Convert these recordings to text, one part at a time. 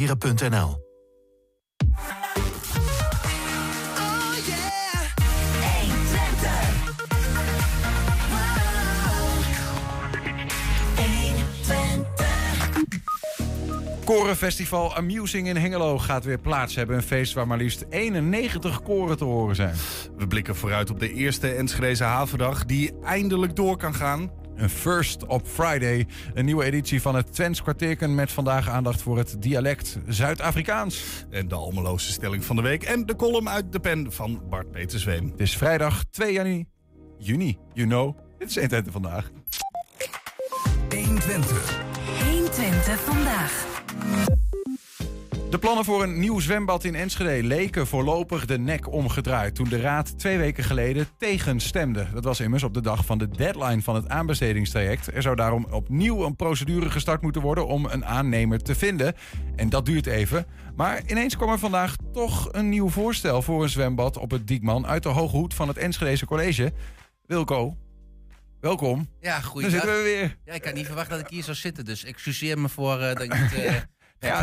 Heren.nl Korenfestival Amusing in Hengelo gaat weer plaats hebben. Een feest waar maar liefst 91 koren te horen zijn. We blikken vooruit op de eerste Enschedeze havendag die eindelijk door kan gaan. Een First op Friday. Een nieuwe editie van het Twents kwartierken met vandaag aandacht voor het dialect Zuid-Afrikaans. En de almeloze stelling van de week en de column uit de pen van Bart Petersweem. Het is vrijdag 2 juni. Juni, you know. Dit is 120 vandaag. 120. 120 vandaag. De plannen voor een nieuw zwembad in Enschede leken voorlopig de nek omgedraaid toen de raad twee weken geleden tegenstemde. Dat was immers op de dag van de deadline van het aanbestedingstraject. Er zou daarom opnieuw een procedure gestart moeten worden om een aannemer te vinden. En dat duurt even. Maar ineens kwam er vandaag toch een nieuw voorstel voor een zwembad op het Diekman uit de hoge hoed van het Enschedese College. Wilco, welkom. Ja, Daar goeiedag. zitten we weer. Ja, ik had niet verwacht dat ik hier zou zitten, dus excuseer me voor eh, dat ik niet eh Ja,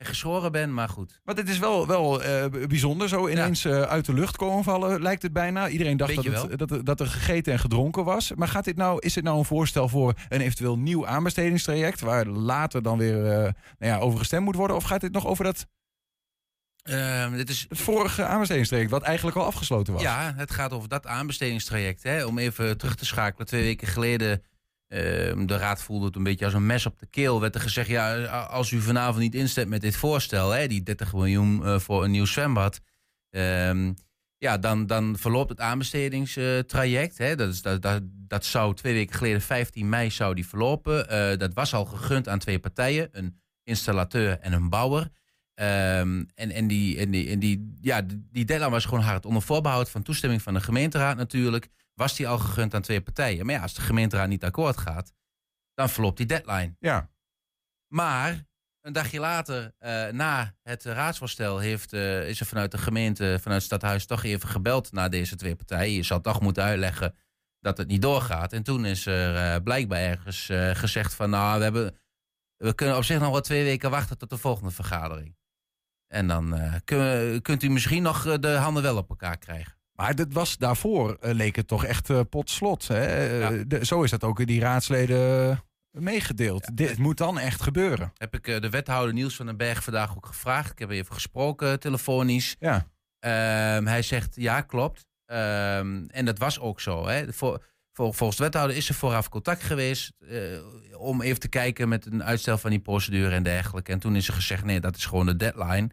en, ge- en geschoren ben, maar goed. Maar dit is wel, wel eh, bijzonder, zo ineens eh, uit de lucht komen vallen, lijkt het bijna. Iedereen dacht dat, het, dat, er- dat er gegeten en gedronken was. Maar gaat dit nou, is dit nou een voorstel voor een eventueel nieuw aanbestedingstraject... waar later dan weer eh, nou ja, over gestemd moet worden? Of gaat dit nog over dat, Ehm, dit is, het vorige aanbestedingstraject... wat eigenlijk al afgesloten was? ja, het gaat over dat aanbestedingstraject. Hè, om even terug te schakelen. Twee weken geleden, de raad voelde het een beetje als een mes op de keel. Werd er gezegd, ja, als u vanavond niet instemt met dit voorstel... Hè, die 30 miljoen eh, voor een nieuw zwembad... ehm, ja, dan, dan verloopt het aanbestedingstraject. Hè. Dat, is, dat, dat, dat zou twee weken geleden, 15 mei, zou die verlopen. Eh, dat was al gegund aan twee partijen. Een installateur en een bouwer. Ehm, en, en, die, en, die, en die, ja, die deadline was gewoon hard onder voorbehoud van toestemming van de gemeenteraad natuurlijk. Was die al gegund aan twee partijen. Maar ja, als de gemeenteraad niet akkoord gaat, dan verloopt die deadline. Ja. Maar een dagje later, eh, na het raadsvoorstel, heeft, eh, is er vanuit de gemeente, vanuit het stadhuis, toch even gebeld naar deze twee partijen. Je zal toch moeten uitleggen dat het niet doorgaat. En toen is er eh, blijkbaar ergens gezegd van, nou, we, hebben, we kunnen op zich nog wel twee weken wachten tot de volgende vergadering. En dan eh, kun- kunt u misschien nog eh, de handen wel op elkaar krijgen. Maar dit was daarvoor, eh, leek het toch echt pot slot. Hè? Ja. de- zo is dat ook in die raadsleden meegedeeld. Dit moet dan echt gebeuren. Heb ik de wethouder Niels van den Berg vandaag ook gevraagd. Ik heb even gesproken telefonisch. Ja. Ehm, hij zegt ja, klopt. Ehm, en dat was ook zo. Hè. Volgens de wethouder is er vooraf contact geweest. om even te kijken met een uitstel van die procedure en dergelijke. En toen is er gezegd: nee, dat is gewoon de deadline.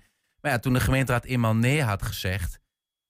Maar ja, toen de gemeenteraad eenmaal nee had gezegd.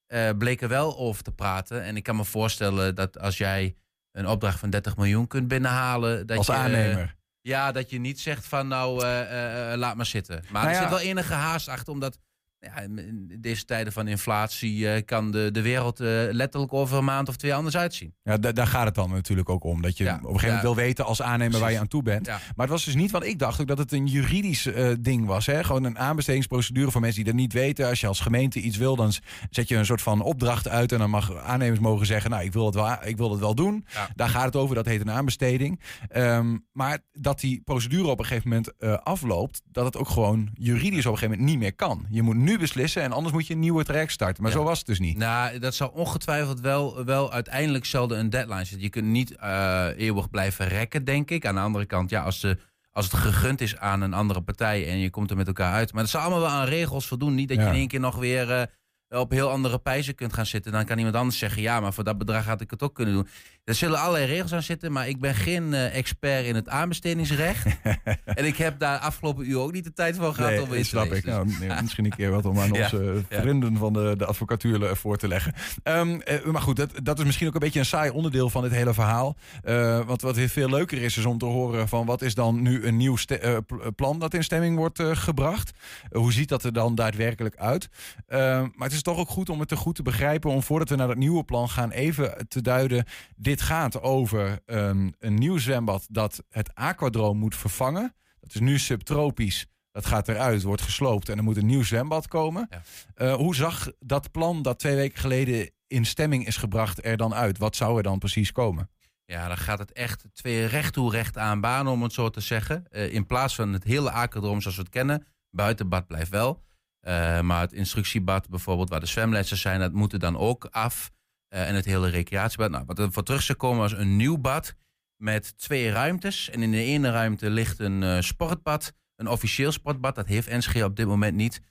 eh, bleek er wel over te praten. En ik kan me voorstellen dat als jij een opdracht van 30 miljoen kunt binnenhalen. Dat Als je, aannemer. ja, dat je niet zegt van nou, eh, eh, laat maar zitten. Maar Nou er ja. zit wel enige haast achter, omdat ja, in deze tijden van inflatie eh, kan de, de wereld eh, letterlijk over een maand of twee anders uitzien. Ja, da- daar gaat het dan natuurlijk ook om. Dat je Ja, op een gegeven moment ja. wil weten als aannemer waar je aan toe bent. Maar het was dus niet, want ik dacht ook dat het een juridisch eh, ding was. Hè? Gewoon een aanbestedingsprocedure voor mensen die dat niet weten. Als je als gemeente iets wil, dan zet je een soort van opdracht uit. En dan mag aannemers mogen zeggen, nou, ik wil het wel, ik wil het wel doen. Daar gaat het over, dat heet een aanbesteding. Ehm, maar dat die procedure op een gegeven moment afloopt, dat het ook gewoon juridisch op een gegeven moment niet meer kan. Je moet nu beslissen en anders moet je een nieuwe traject starten. Maar Ja. zo was het dus niet. Nou, dat zal ongetwijfeld wel, wel uiteindelijk zal er een deadline zitten. Je kunt niet eh, eeuwig blijven rekken, denk ik. Aan de andere kant, ja, als, de, als het gegund is aan een andere partij en je komt er met elkaar uit. Maar dat zal allemaal wel aan regels voldoen. Niet dat Ja. je in één keer nog weer eh, op heel andere pijzen kunt gaan zitten. Dan kan iemand anders zeggen, ja, maar voor dat bedrag had ik het ook kunnen doen. Er zullen allerlei regels aan zitten, maar ik ben geen eh, expert in het aanbestedingsrecht. en ik heb daar afgelopen uur ook niet de tijd voor gehad Nee, om in te snap lezen. ik. Dus- Nou, misschien een keer wat om aan Ja, onze ja. vrienden van de, de advocatuur eh, voor te leggen. Ehm, eh, maar goed, dat, dat is misschien ook een beetje een saai onderdeel van dit hele verhaal. Eh, want wat veel leuker is, is om te horen van wat is dan nu een nieuw eh, plan dat in stemming wordt eh, gebracht. Eh, hoe ziet dat er dan daadwerkelijk uit? Ehm, maar het is toch ook goed om het te goed te begrijpen, om voordat we naar het nieuwe plan gaan, even te duiden. Dit gaat over ehm, een nieuw zwembad dat het aquadroom moet vervangen. Dat is nu subtropisch. Dat gaat eruit, wordt gesloopt en er moet een nieuw zwembad komen. Ja. Eh, hoe zag dat plan dat twee weken geleden in stemming is gebracht er dan uit? Wat zou er dan precies komen? Ja, dan gaat het echt twee recht toe recht aan banen, om het zo te zeggen. Eh, in plaats van het hele akerdroom zoals we het kennen, Buitenbad blijft wel. Eh, maar het instructiebad bijvoorbeeld, waar de zwemlessen zijn, dat moet er dan ook af. Eh, en het hele recreatiebad. Nou, wat er voor terug zou komen was een nieuw bad met twee ruimtes. En in de ene ruimte ligt een eh, sportbad, een officieel sportbad. Dat heeft Enschede op dit moment niet.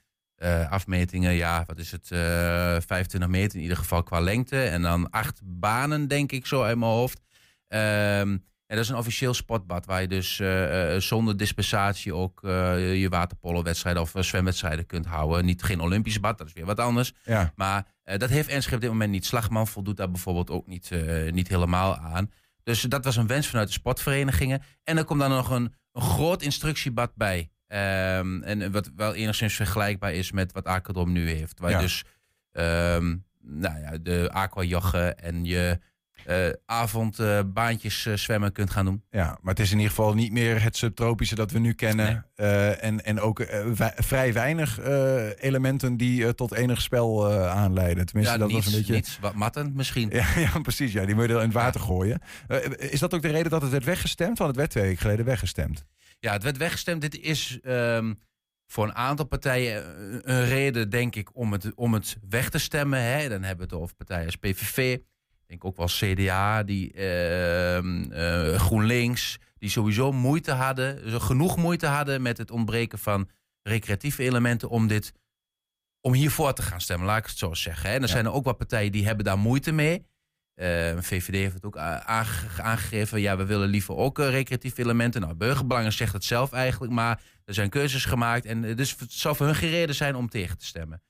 Afmetingen, ja, wat is het? eh 25 meter in ieder geval qua lengte. En dan acht banen, denk ik zo uit mijn hoofd. Ehm, en dat is een officieel sportbad waar je dus eh, eh, zonder dispensatie ook eh, je waterpolo-wedstrijden of zwemwedstrijden kunt houden. Niet geen Olympisch bad, dat is weer wat anders. Ja. Maar dat heeft Enschede op dit moment niet. Slagman voldoet daar bijvoorbeeld ook niet, niet helemaal aan. Dus dat was een wens vanuit de sportverenigingen. En er komt dan nog een, een groot instructiebad bij. Ehm, en wat wel enigszins vergelijkbaar is met wat Aquadom nu heeft. Waar Ja. je dus ehm, nou ja, de aquajoggen en je eh avondbaantjes eh, zwemmen kunt gaan doen. Ja, maar het is in ieder geval niet meer het subtropische dat we nu kennen. Eh, en, en ook eh, vrij weinig eh, elementen die eh, tot enig spel eh, aanleiden. Tenminste, ja, dat niets, was een beetje. niets wat matten misschien. Ja, ja, precies. Ja, die moet je in het water gooien. Eh, is dat ook de reden dat het werd weggestemd? Want het werd twee weken geleden weggestemd. Ja, het werd weggestemd. Dit is ehm, voor een aantal partijen eh, een reden, denk ik, om het, om het weg te stemmen. Hè. Dan hebben we het over partijen als PVV. Ik denk ook wel CDA, die, ehm, eh, GroenLinks, die sowieso moeite hadden, zo genoeg moeite hadden met het ontbreken van recreatieve elementen om dit om hiervoor te gaan stemmen, laat ik het zo zeggen. En er Ja. zijn er ook wat partijen die hebben daar moeite mee. Eh VVD heeft het ook aangegeven. Ja, we willen liever ook eh, recreatieve elementen. Nou, Burgerbelangen zegt het zelf eigenlijk. Maar er zijn keuzes gemaakt. En eh, dus het zou voor hun geen reden zijn om tegen te stemmen.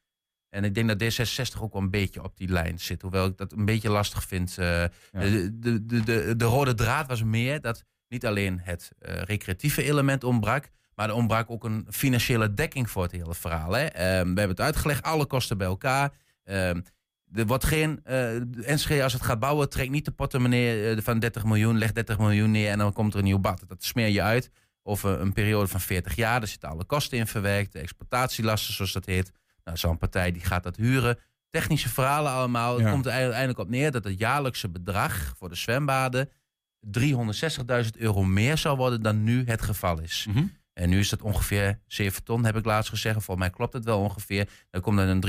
En ik denk dat D66 ook wel een beetje op die lijn zit. Hoewel ik dat een beetje lastig vind. Eh, de, de, de, de, de rode draad was meer dat niet alleen het eh, recreatieve element ontbrak. Maar er ontbrak ook een financiële dekking voor het hele verhaal. Hè? Ehm, we hebben het uitgelegd, alle kosten bij elkaar. Ehm, er wordt geen. eh Enschede, als het gaat bouwen, trekt niet de portemonnee van 30 miljoen, legt 30 miljoen neer en dan komt er een nieuw bad. Dat smeer je uit over een periode van 40 jaar. Er zitten alle kosten in verwerkt, de exploitatielasten, zoals dat heet. Nou, zo'n partij die gaat dat huren. Technische verhalen allemaal. Het komt er uiteindelijk op neer dat het jaarlijkse bedrag voor de zwembaden 360.000 euro meer zou worden dan nu het geval is. Mhm. En nu is dat ongeveer 7 ton, heb ik laatst gezegd. Volgens mij klopt het wel ongeveer. Dan komt er een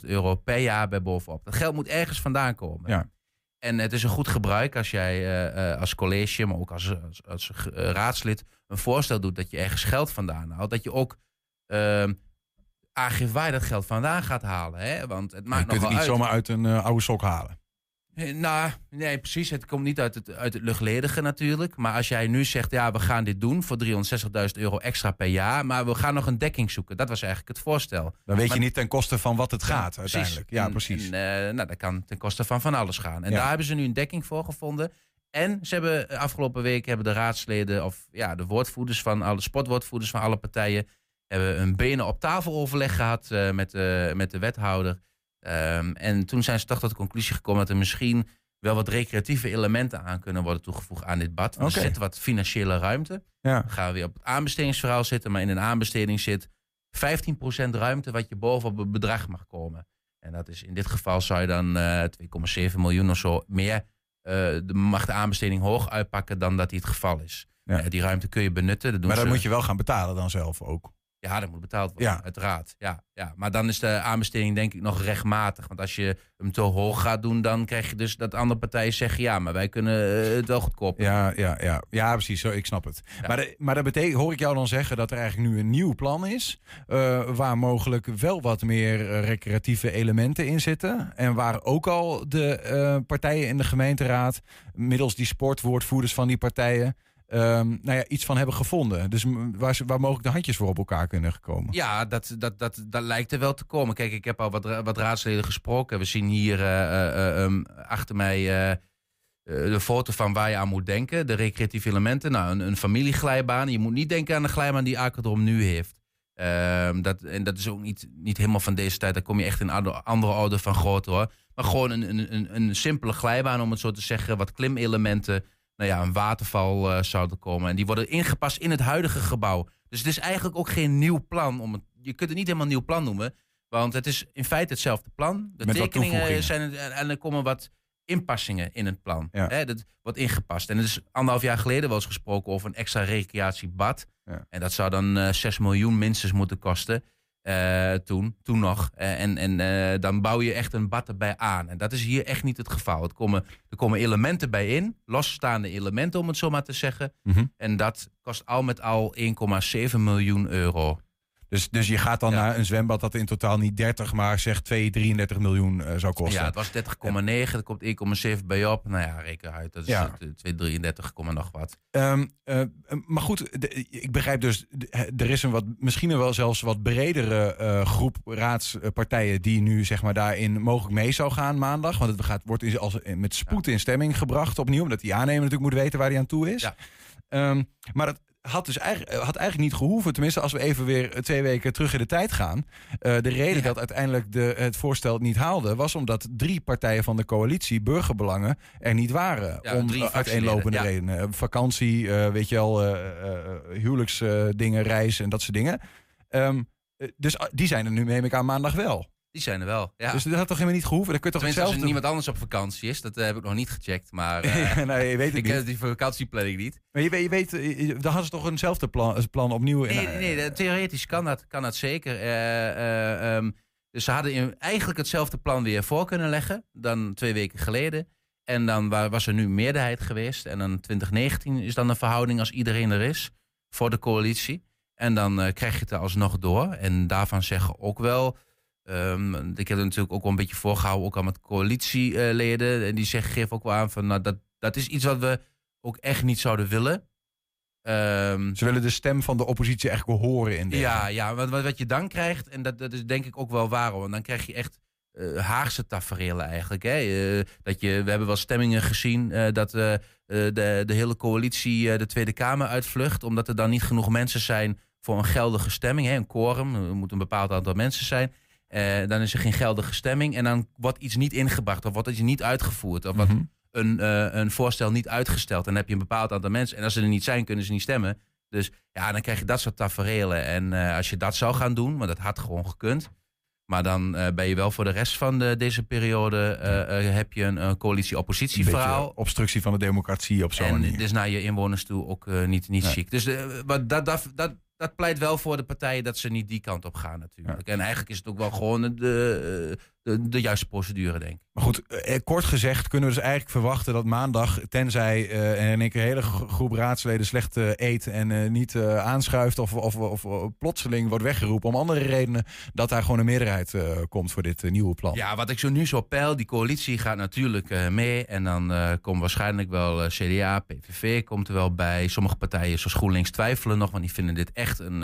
360.000 euro per jaar bij bovenop. Dat geld moet ergens vandaan komen. Ja. En het is een goed gebruik als jij eh, eh, als college, maar ook als, als, als eh, raadslid een voorstel doet dat je ergens geld vandaan haalt. Dat je ook ehm aangeeft waar je dat geld vandaan gaat halen. Hè? Want het je maakt kunt nogal het niet uit. zomaar uit een eh, oude sok halen. Eh, Nou, nee, precies. Het komt niet uit het, uit het luchtledige natuurlijk. Maar als jij nu zegt, ja, we gaan dit doen voor 360.000 euro extra per jaar. Maar we gaan nog een dekking zoeken. Dat was eigenlijk het voorstel. Dan weet Maar- je niet ten koste van wat het gaat Ja, uiteindelijk. Ja, precies. En, eh, nou, dat kan ten koste van van alles gaan. En Ja. daar hebben ze nu een dekking voor gevonden. En ze hebben afgelopen week hebben de raadsleden, of ja, de woordvoerders van alle sportwoordvoerders van alle partijen, hebben een benen op tafel overleg gehad eh, met, de, met de wethouder. Ehm, en toen zijn ze toch tot de conclusie gekomen dat er misschien wel wat recreatieve elementen aan kunnen worden toegevoegd aan dit bad. Oké. Er zit wat financiële ruimte. ja. Dan gaan we weer op het aanbestedingsverhaal zitten. Maar in een aanbesteding zit 15% ruimte wat je bovenop het bedrag mag komen. En dat is in dit geval zou je dan eh 2,7 miljoen of zo meer. eh, de, mag de aanbesteding hoog uitpakken dan dat die het geval is. Ja. Eh, die ruimte kun je benutten. Dat doen Maar dan ze- moet je wel gaan betalen dan zelf ook. Ja, dat moet betaald worden, Ja. uiteraard. Ja, ja. Maar dan is de aanbesteding denk ik nog rechtmatig. Want als je hem te hoog gaat doen, dan krijg je dus dat andere partijen zeggen... ja, maar wij kunnen eh, het wel goedkoop. Ja, ja, ja. ja precies. Zo, ik snap het. Ja. Maar, de- maar dat betekent, hoor ik jou dan zeggen dat er eigenlijk nu een nieuw plan is. eh, waar mogelijk wel wat meer eh, recreatieve elementen in zitten. En waar ook al de partijen in de gemeenteraad, middels die sportwoordvoerders van die partijen. Ehm, nou ja, iets van hebben gevonden. Dus waar, waar mogelijk de handjes voor op elkaar kunnen komen. Ja, dat, dat, dat, dat lijkt er wel te komen. Kijk, ik heb al wat, wat raadsleden gesproken. We zien hier eh, eh, eh, ehm, achter mij de foto van waar je aan moet denken. De recreatieve elementen. Nou, een, een familieglijbaan. Je moet niet denken aan de glijbaan die Aquadrom nu heeft. Ehm, dat, en dat is ook niet, niet helemaal van deze tijd. Daar kom je echt in andere, andere orde van grootte hoor. Maar gewoon een, een, een, een simpele glijbaan, om het zo te zeggen. Wat klimelementen. Nou ja, een waterval eh, zouden komen. En die worden ingepast in het huidige gebouw. Dus het is eigenlijk ook geen nieuw plan. Om het, je kunt het niet helemaal nieuw plan noemen. Want het is in feite hetzelfde plan. De Met tekeningen zijn en er komen wat inpassingen in het plan. Ja. Hè, dat wordt ingepast. En er is anderhalf jaar geleden wel eens gesproken over een extra recreatiebad. Ja. En dat zou dan eh 6 miljoen minstens moeten kosten. Eh, toen, toen nog. Eh, en en eh, dan bouw je echt een bad erbij aan. En dat is hier echt niet het geval. Het komen, er komen elementen bij in, losstaande elementen om het zo maar te zeggen. Mhm. En dat kost al met al 1,7 miljoen euro. Dus, dus je gaat dan Ja. naar een zwembad dat in totaal niet 30, maar zeg 2, 33 miljoen eh, zou kosten. Ja, het was 30,9, er komt 1,7 bij op. Nou ja, reken uit. Dat is Ja. het, eh, 233, nog wat. Ehm, eh, maar goed, de- ik begrijp dus, de- er is een wat, misschien wel zelfs wat bredere groep raadspartijen die nu zeg maar daarin mogelijk mee zou gaan maandag. Want het gaat, wordt in, als, met spoed in stemming gebracht opnieuw, omdat die aannemer natuurlijk moet weten waar hij aan toe is. Ja. Ehm, maar dat had dus eigenlijk, had eigenlijk niet gehoeven, tenminste als we even weer twee weken terug in de tijd gaan. Eh, de reden Ja. dat uiteindelijk de, het voorstel niet haalde, was omdat drie partijen van de coalitie, burgerbelangen, er niet waren. Ja, om drie eh, uiteenlopende fractieleden, redenen. Eh, Vakantie, eh, weet je wel, eh, eh, huwelijksdingen, reizen en dat soort dingen. Ehm, eh, dus ah, die zijn er nu, neem ik aan, maandag wel. Die zijn er wel. Ja. Dus dat had toch helemaal niet gehoeven? Dan kun je toch Tenminste, als er niemand anders op vakantie is. Dat eh, heb ik nog niet gecheckt. Maar eh, nee, je weet het ik niet. ken die vakantieplanning niet. Maar je, weet- je weet, eh, je- dan hadden ze toch eenzelfde plan, plan opnieuw. Nee, nee, nee, theoretisch kan dat, kan dat zeker. Eh, eh, ehm, dus ze hadden in- eigenlijk hetzelfde plan weer voor kunnen leggen dan twee weken geleden. En dan wa- was er nu meerderheid geweest. En dan 2019 is dan een verhouding als iedereen er is voor de coalitie. En dan krijg je het er alsnog door. En daarvan zeggen ook wel. Ehm, ik heb er natuurlijk ook wel een beetje voorgehouden, ook al met coalitieleden. En die zeggen, geven ook wel aan van nou, dat, dat is iets wat we ook echt niet zouden willen. Ehm, Ze willen de stem van de oppositie echt wel horen in ja, ja wat, wat je dan krijgt, en dat, dat is denk ik ook wel waar, want dan krijg je echt eh, Haagse tafereelen eigenlijk. Hè? Eh, dat je, we hebben wel stemmingen gezien eh, dat de, de hele coalitie de Tweede Kamer uitvlucht, omdat er dan niet genoeg mensen zijn voor een geldige stemming. Hè? Een quorum, er moet een bepaald aantal mensen zijn. Eh, dan is er geen geldige stemming en dan wordt iets niet ingebracht of wordt iets niet uitgevoerd. Of wat Mhm. een, eh, een voorstel niet uitgesteld. En dan heb je een bepaald aantal mensen. En als ze er niet zijn, kunnen ze niet stemmen. Dus ja, dan krijg je dat soort tafereelen. En eh, als je dat zou gaan doen, want dat had gewoon gekund. Maar dan ben je wel voor de rest van de, deze periode... heb je een, coalitie-oppositie verhaal. obstructie van de democratie op zo'n En manier. dus naar je inwoners toe ook niet, niet chic. Dus wat dat, dat, dat, dat pleit wel voor de partijen dat ze niet die kant op gaan natuurlijk. En eigenlijk is het ook wel gewoon de, de, de juiste procedure, denk ik. Maar goed, eh, kort gezegd kunnen we dus eigenlijk verwachten dat maandag, tenzij eh, één keer een hele gro- groep raadsleden slecht eh, eet en eh, niet aanschuift of, of, of, of plotseling wordt weggeroepen om andere redenen, dat daar gewoon een meerderheid komt voor dit nieuwe plan. Ja, wat ik zo nu zo peil, die coalitie gaat natuurlijk mee. En dan komt waarschijnlijk wel CDA, PVV komt er wel bij. Sommige partijen zoals GroenLinks twijfelen nog, want die vinden dit echt een...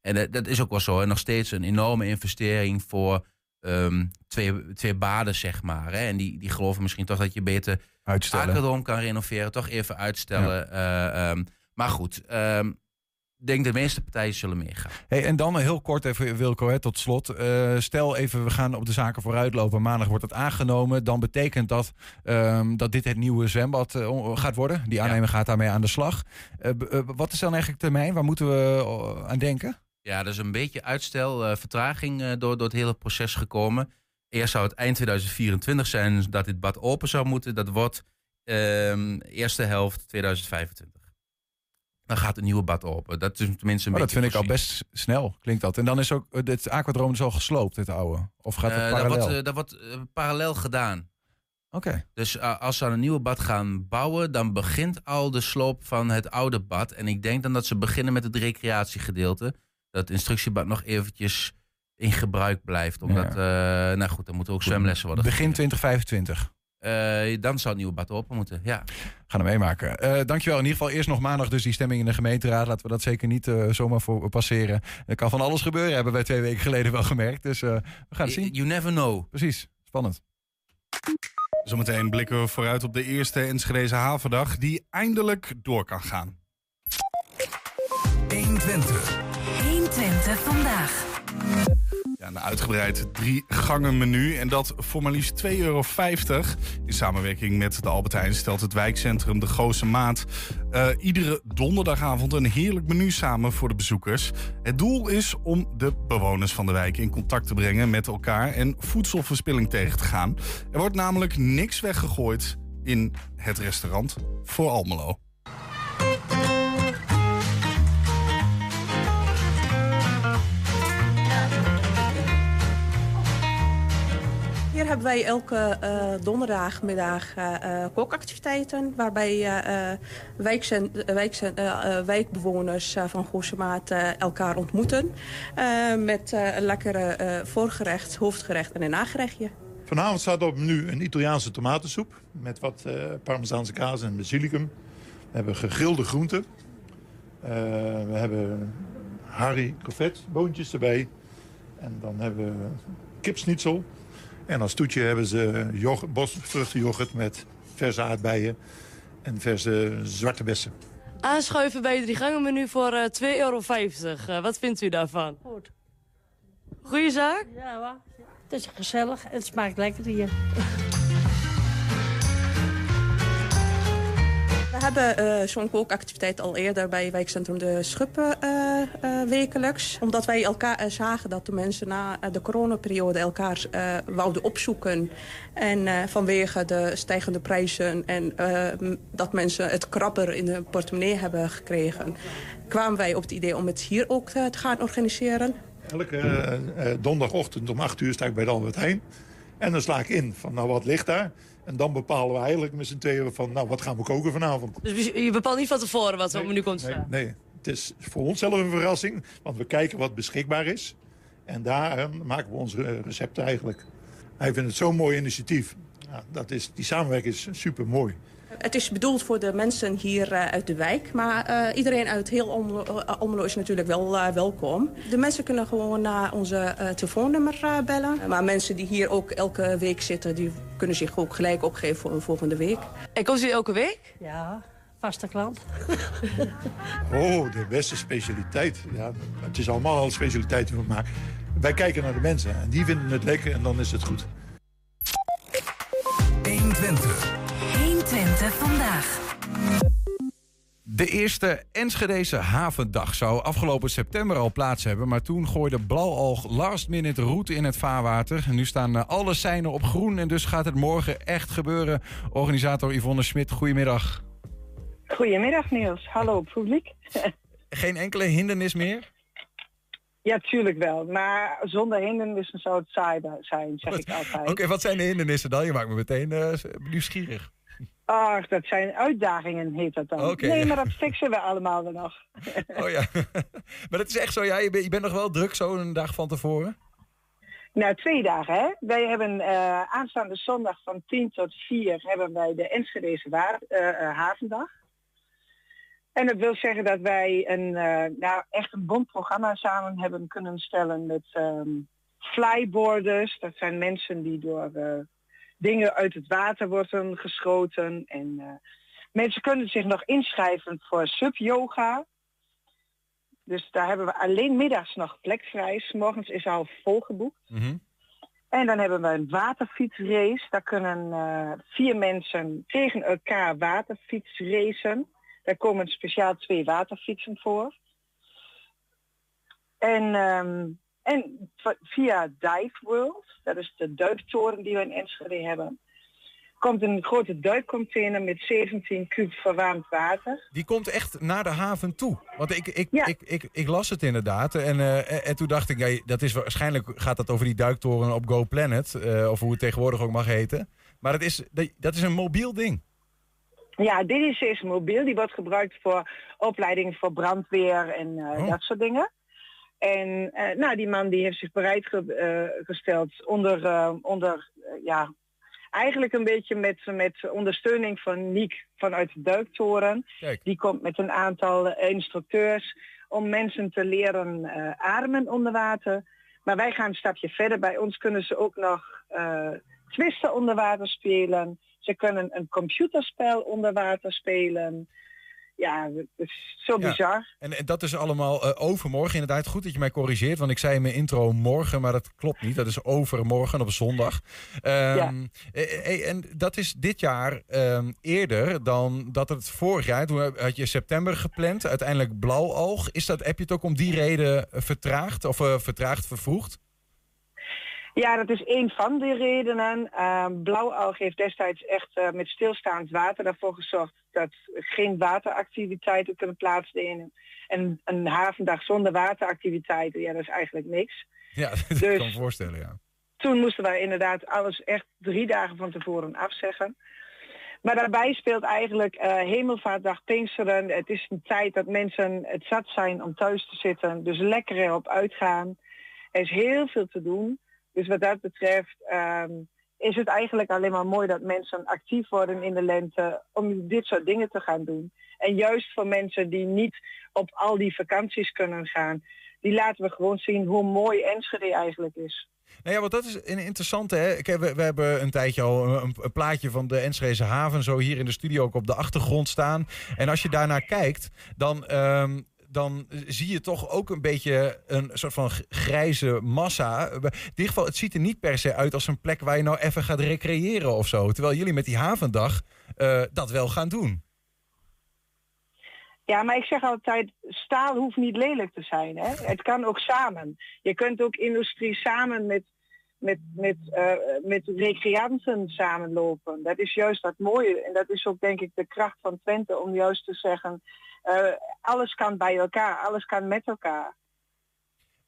en dat is ook wel zo. En nog steeds een enorme investering voor ehm, twee, twee baden, zeg maar. Hè. En die, die geloven misschien toch dat je beter Uitstellen. Akerdom kan renoveren. Toch even uitstellen. Eh, ehm, maar goed, ehm, ik denk de meeste partijen zullen meegaan. Hey, en dan heel kort even, Wilco, hè, tot slot. Eh, stel even, we gaan op de zaken vooruitlopen. Maandag wordt het aangenomen. Dan betekent dat dat dit het nieuwe zwembad eh, gaat worden. Die aannemer gaat daarmee aan de slag. Wat is dan eigenlijk termijn? Waar moeten we aan denken? Ja, er is een beetje uitstel, eh, vertraging eh, door, door het hele proces gekomen. Eerst zou het eind 2024 zijn dat dit bad open zou moeten. Dat wordt ehm, eerste helft 2025. Dan gaat het nieuwe bad open. Dat is tenminste een Oh, dat beetje vind ik al best snel, klinkt dat. En dan is ook eh, het aquadroom is al gesloopt, het oude. Of gaat het Eh, dat parallel? wordt, eh, dat wordt eh, parallel gedaan. Oké. Dus eh, als ze aan een nieuwe bad gaan bouwen, dan begint al de sloop van het oude bad. En ik denk dan dat ze beginnen met het recreatiegedeelte. Dat het instructiebad nog eventjes in gebruik blijft. Omdat, eh, nou goed, dan moeten ook zwemlessen worden Begin gegeven. 2025. Eh, dan zou het nieuwe bad open moeten, ja. Gaan we meemaken. Eh dankjewel. In ieder geval eerst nog maandag dus die stemming in de gemeenteraad. Laten we dat zeker niet zomaar voor passeren. Er kan van alles gebeuren, hebben wij twee weken geleden wel gemerkt. Dus eh, we gaan het zien. You never know. Precies. Spannend. Zometeen blikken we vooruit op de eerste Enschedeze havendag die eindelijk door kan gaan. 120 vandaag. Ja, een uitgebreid drie gangen menu en dat voor maar liefst 2,50 euro. In samenwerking met de Albert Heijn stelt het wijkcentrum De Goose Maat uh, iedere donderdagavond een heerlijk menu samen voor de bezoekers. Het doel is om de bewoners van de wijk in contact te brengen met elkaar en voedselverspilling tegen te gaan. Er wordt namelijk niks weggegooid in het restaurant voor Almelo. Hier hebben wij elke uh, donderdagmiddag uh, kookactiviteiten... waarbij wijkbewoners van Goorsemaat elkaar ontmoeten... met een lekkere voorgerecht, hoofdgerecht en een nagerechtje. Vanavond staat op nu een Italiaanse tomatensoep... met wat parmezaanse kaas en basilicum. We hebben gegrilde groenten. we hebben Harry boontjes erbij. En dan hebben we kipsnitzel... En als toetje hebben ze bosvruchtenyoghurt met verse aardbeien en verse zwarte bessen. Aanschuiven bij het drie gangen menu voor uh, eh, 2,50 euro. Uh, wat vindt u daarvan? Goed. Goeie zaak? Ja, hoor. het is gezellig en het smaakt lekker hier. Hebben uh, zo'n kookactiviteit al eerder bij wijkcentrum De Schuppen uh, uh, wekelijks. Omdat wij elkaar zagen dat de mensen na de coronaperiode elkaar wouden opzoeken. En vanwege de stijgende prijzen en dat mensen het krabber in de portemonnee hebben gekregen... kwamen wij op het idee om het hier ook te gaan organiseren. Elke donderdagochtend om 8 uur sta ik bij de Albert Heijn. En dan sla ik in van nou wat ligt daar... En dan bepalen we eigenlijk met z'n tweeën van, nou, wat gaan we koken vanavond? Dus je bepaalt niet van tevoren wat er op menu komt staan? Nee, nee, het is voor ons zelf een verrassing. Want we kijken wat beschikbaar is. En daar maken we onze recepten eigenlijk. Hij vindt het zo'n mooi initiatief. Ja, dat is, die samenwerking is super mooi. Het is bedoeld voor de mensen hier uh, uit de wijk. Maar uh, iedereen uit heel Almelo, is natuurlijk wel uh, welkom. De mensen kunnen gewoon naar onze telefoonnummer bellen. Maar mensen die hier ook elke week zitten... die kunnen zich ook gelijk opgeven voor een volgende week. En komt u elke week? Ja, vaste klant. oh, de beste specialiteit. Ja, het is allemaal al specialiteiten, maar wij kijken naar de mensen. En die vinden het lekker en dan is het goed. 120. 120 vandaag. De eerste Enschedese havendag zou afgelopen september al plaats hebben. Maar toen gooide Blauwalg last minute route in het vaarwater. nu staan eh, alle seinen op groen en dus gaat het morgen echt gebeuren. Organisator Yvonne Smit, goedemiddag. Goedemiddag Niels, hallo publiek. Geen enkele hindernis meer? Ja, tuurlijk wel. Maar zonder hindernissen zou het saai zijn, zeg ik altijd. Oké, wat zijn de hindernissen dan? Je maakt me meteen uh, nieuwsgierig. Ach, dat zijn uitdagingen, heet dat dan. Nee, maar dat fixen we allemaal dan nog. oh ja, maar het is echt zo, ja, je, bent, je bent nog wel druk zo een dag van tevoren? Nou, twee dagen, hè. Wij hebben uh, aanstaande zondag van 10 tot 4 hebben wij de Enschedeze waar, uh, Havendag. En dat wil zeggen dat wij een, uh, nou, echt een bond programma samen hebben kunnen stellen met um, flyboarders. Dat zijn mensen die door dingen uit het water worden geschoten. En uh, mensen kunnen zich nog inschrijven voor sub-yoga. Dus daar hebben we alleen middags nog plek vrij. Morgens is al volgeboekt. Mm En dan hebben we een waterfietsrace. Daar kunnen uh, vier mensen tegen elkaar waterfietsracen. Daar komen speciaal twee waterfietsen voor. En um, en via Dive World, dat is de duiktoren die we in Enschede hebben, komt een grote duikcontainer met 17 kub verwarmd water. Die komt echt naar de haven toe. Want ik, ik, ik, ik, ik, las het inderdaad. En, uh, en toen dacht ik, ja, dat is waarschijnlijk gaat dat over die duiktoren op Go Planet. Uh, of hoe het tegenwoordig ook mag heten. Maar het is, dat is een mobiel ding. Ja, dit is, is mobiel. Die wordt gebruikt voor opleiding voor brandweer en uh, oh. dat soort dingen. En uh, nou, die man die heeft zich bereid ge, uh, gesteld onder, uh, onder ja, eigenlijk een beetje met, met ondersteuning van Niek vanuit de duiktoren. Die komt met een aantal instructeurs om mensen te leren ademen onder water. Maar wij gaan een stapje verder. Bij ons kunnen ze ook nog twisten onder water spelen. Ze kunnen een computerspel onder water spelen. Ja, is zo Ja. bizar. En, en dat is allemaal eh, overmorgen. Inderdaad, goed dat je mij corrigeert. Want ik zei in mijn intro morgen, maar dat klopt niet. Dat is overmorgen op zondag. Ehm, eh, eh, en dat is dit jaar ehm, eerder dan dat het vorig jaar. Toen had je september gepland. Uiteindelijk blauwoog. Is dat, heb je het ook om die reden vertraagd? Of vertraagd, vervroegd? Ja, dat is één van de redenen. Ehm Blauwalg heeft destijds echt eh, met stilstaand water ervoor gezorgd dat geen wateractiviteiten kunnen plaatsvinden. En een havendag zonder wateractiviteiten, ja, dat is eigenlijk niks. Ja, dat Dus- kan me voorstellen, ja. Toen moesten wij inderdaad alles echt drie dagen van tevoren afzeggen. Maar daarbij speelt eigenlijk eh, Hemelvaartdag, Pinksteren. Het is een tijd dat mensen het zat zijn om thuis te zitten. Dus lekker erop uitgaan. Er is heel veel te doen. Dus wat dat betreft ehm, is het eigenlijk alleen maar mooi dat mensen actief worden in de lente om dit soort dingen te gaan doen. En juist voor mensen die niet op al die vakanties kunnen gaan, die laten we gewoon zien hoe mooi Enschede eigenlijk is. Nou ja, want dat is een interessante. Hè? We, we hebben een tijdje al een, plaatje van de Enschedeze haven zo hier in de studio ook op de achtergrond staan. En als je daarnaar kijkt, dan, ehm, dan zie je toch ook een beetje een soort van grijze massa. In ieder geval, het ziet er niet per se uit als een plek waar je nou even gaat recreëren of zo. Terwijl jullie met die havendag eh, dat wel gaan doen. Ja, maar ik zeg altijd, staal hoeft niet lelijk te zijn. Hè? Het kan ook samen. Je kunt ook industrie samen met, met, met, eh, met recreanten samenlopen. Dat is juist dat mooie. En dat is ook denk ik de kracht van Twente om juist te zeggen, eh, alles kan bij elkaar, alles kan met elkaar.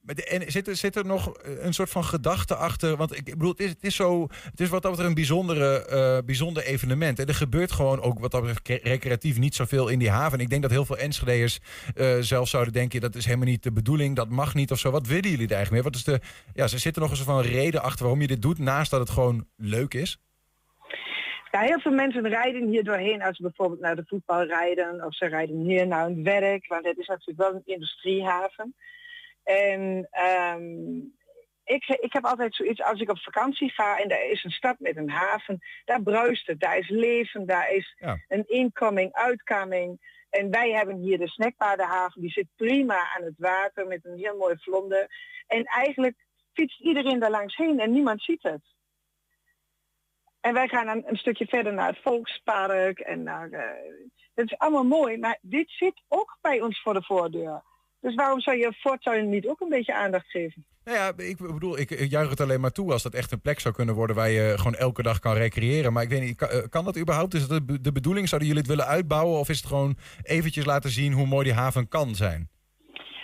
En zit er, zit er nog een soort van gedachte achter? Want ik bedoel, het is, het is, zo, het is wat dat betreft een bijzondere, eh, bijzonder evenement. En er gebeurt gewoon ook wat dat betreft recreatief niet zoveel in die haven. En ik denk dat heel veel Enschedeërs eh zelf zouden denken... dat is helemaal niet de bedoeling, dat mag niet of zo. Wat willen jullie er eigenlijk mee? Wat is de, ja, ze zitten nog een soort van reden achter waarom je dit doet... naast dat het gewoon leuk is? Ja, heel veel mensen rijden hier doorheen als ze bijvoorbeeld naar de voetbal rijden of ze rijden hier naar hun werk, want het is natuurlijk wel een industriehaven. En ehm, ik, ik heb altijd zoiets, als ik op vakantie ga en er is een stad met een haven, daar bruist het, daar is leven, daar is Ja. een incoming, uitkoming. En wij hebben hier de snackpaardenhaven, die zit prima aan het water met een heel mooi vlonder. En eigenlijk fietst iedereen daar langs heen en niemand ziet het. En wij gaan dan een stukje verder naar het Volkspark en naar... eh dat is allemaal mooi, maar dit zit ook bij ons voor de voordeur. Dus waarom zou je voortuin niet ook een beetje aandacht geven? Nou ja, ik bedoel, ik ik juich het alleen maar toe als dat echt een plek zou kunnen worden waar je gewoon elke dag kan recreëren. Maar ik weet niet, kan, eh, kan dat überhaupt? Is dat de, de bedoeling? Zouden jullie het willen uitbouwen? Of is het gewoon eventjes laten zien hoe mooi die haven kan zijn?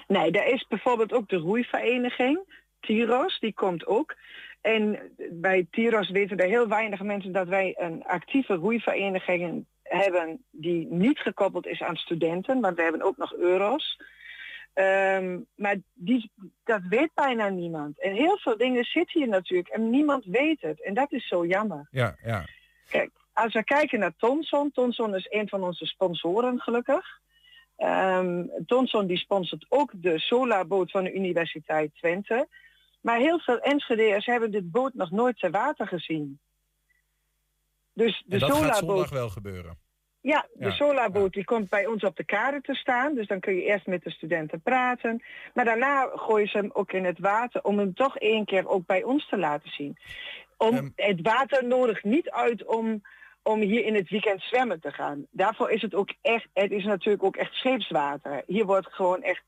Nee, er is bijvoorbeeld ook de roeivereniging, Tiros, die komt ook. En bij Tiros weten er heel weinig mensen dat wij een actieve roeivereniging hebben die niet gekoppeld is aan studenten, want we hebben ook nog euro's. Ehm, maar die, dat weet bijna niemand. En heel veel dingen zitten hier natuurlijk en niemand weet het. En dat is zo jammer. Ja, ja. Kijk, als we kijken naar Tonson, Tonson is een van onze sponsoren gelukkig. Ehm Tonson die sponsort ook de solarboot van de Universiteit Twente. Maar heel veel Enschede'ers hebben dit boot nog nooit ter water gezien. Dus de En dat gaat solarboot, zondag wel gebeuren. Ja, de Ja, solarboot die komt bij ons op de kade te staan. Dus dan kun je eerst met de studenten praten. Maar daarna gooien ze hem ook in het water om hem toch één keer ook bij ons te laten zien. Om, het water nodigt niet uit om, om hier in het weekend zwemmen te gaan. Daarvoor is het ook echt, het is natuurlijk ook echt scheepswater. Hier wordt gewoon echt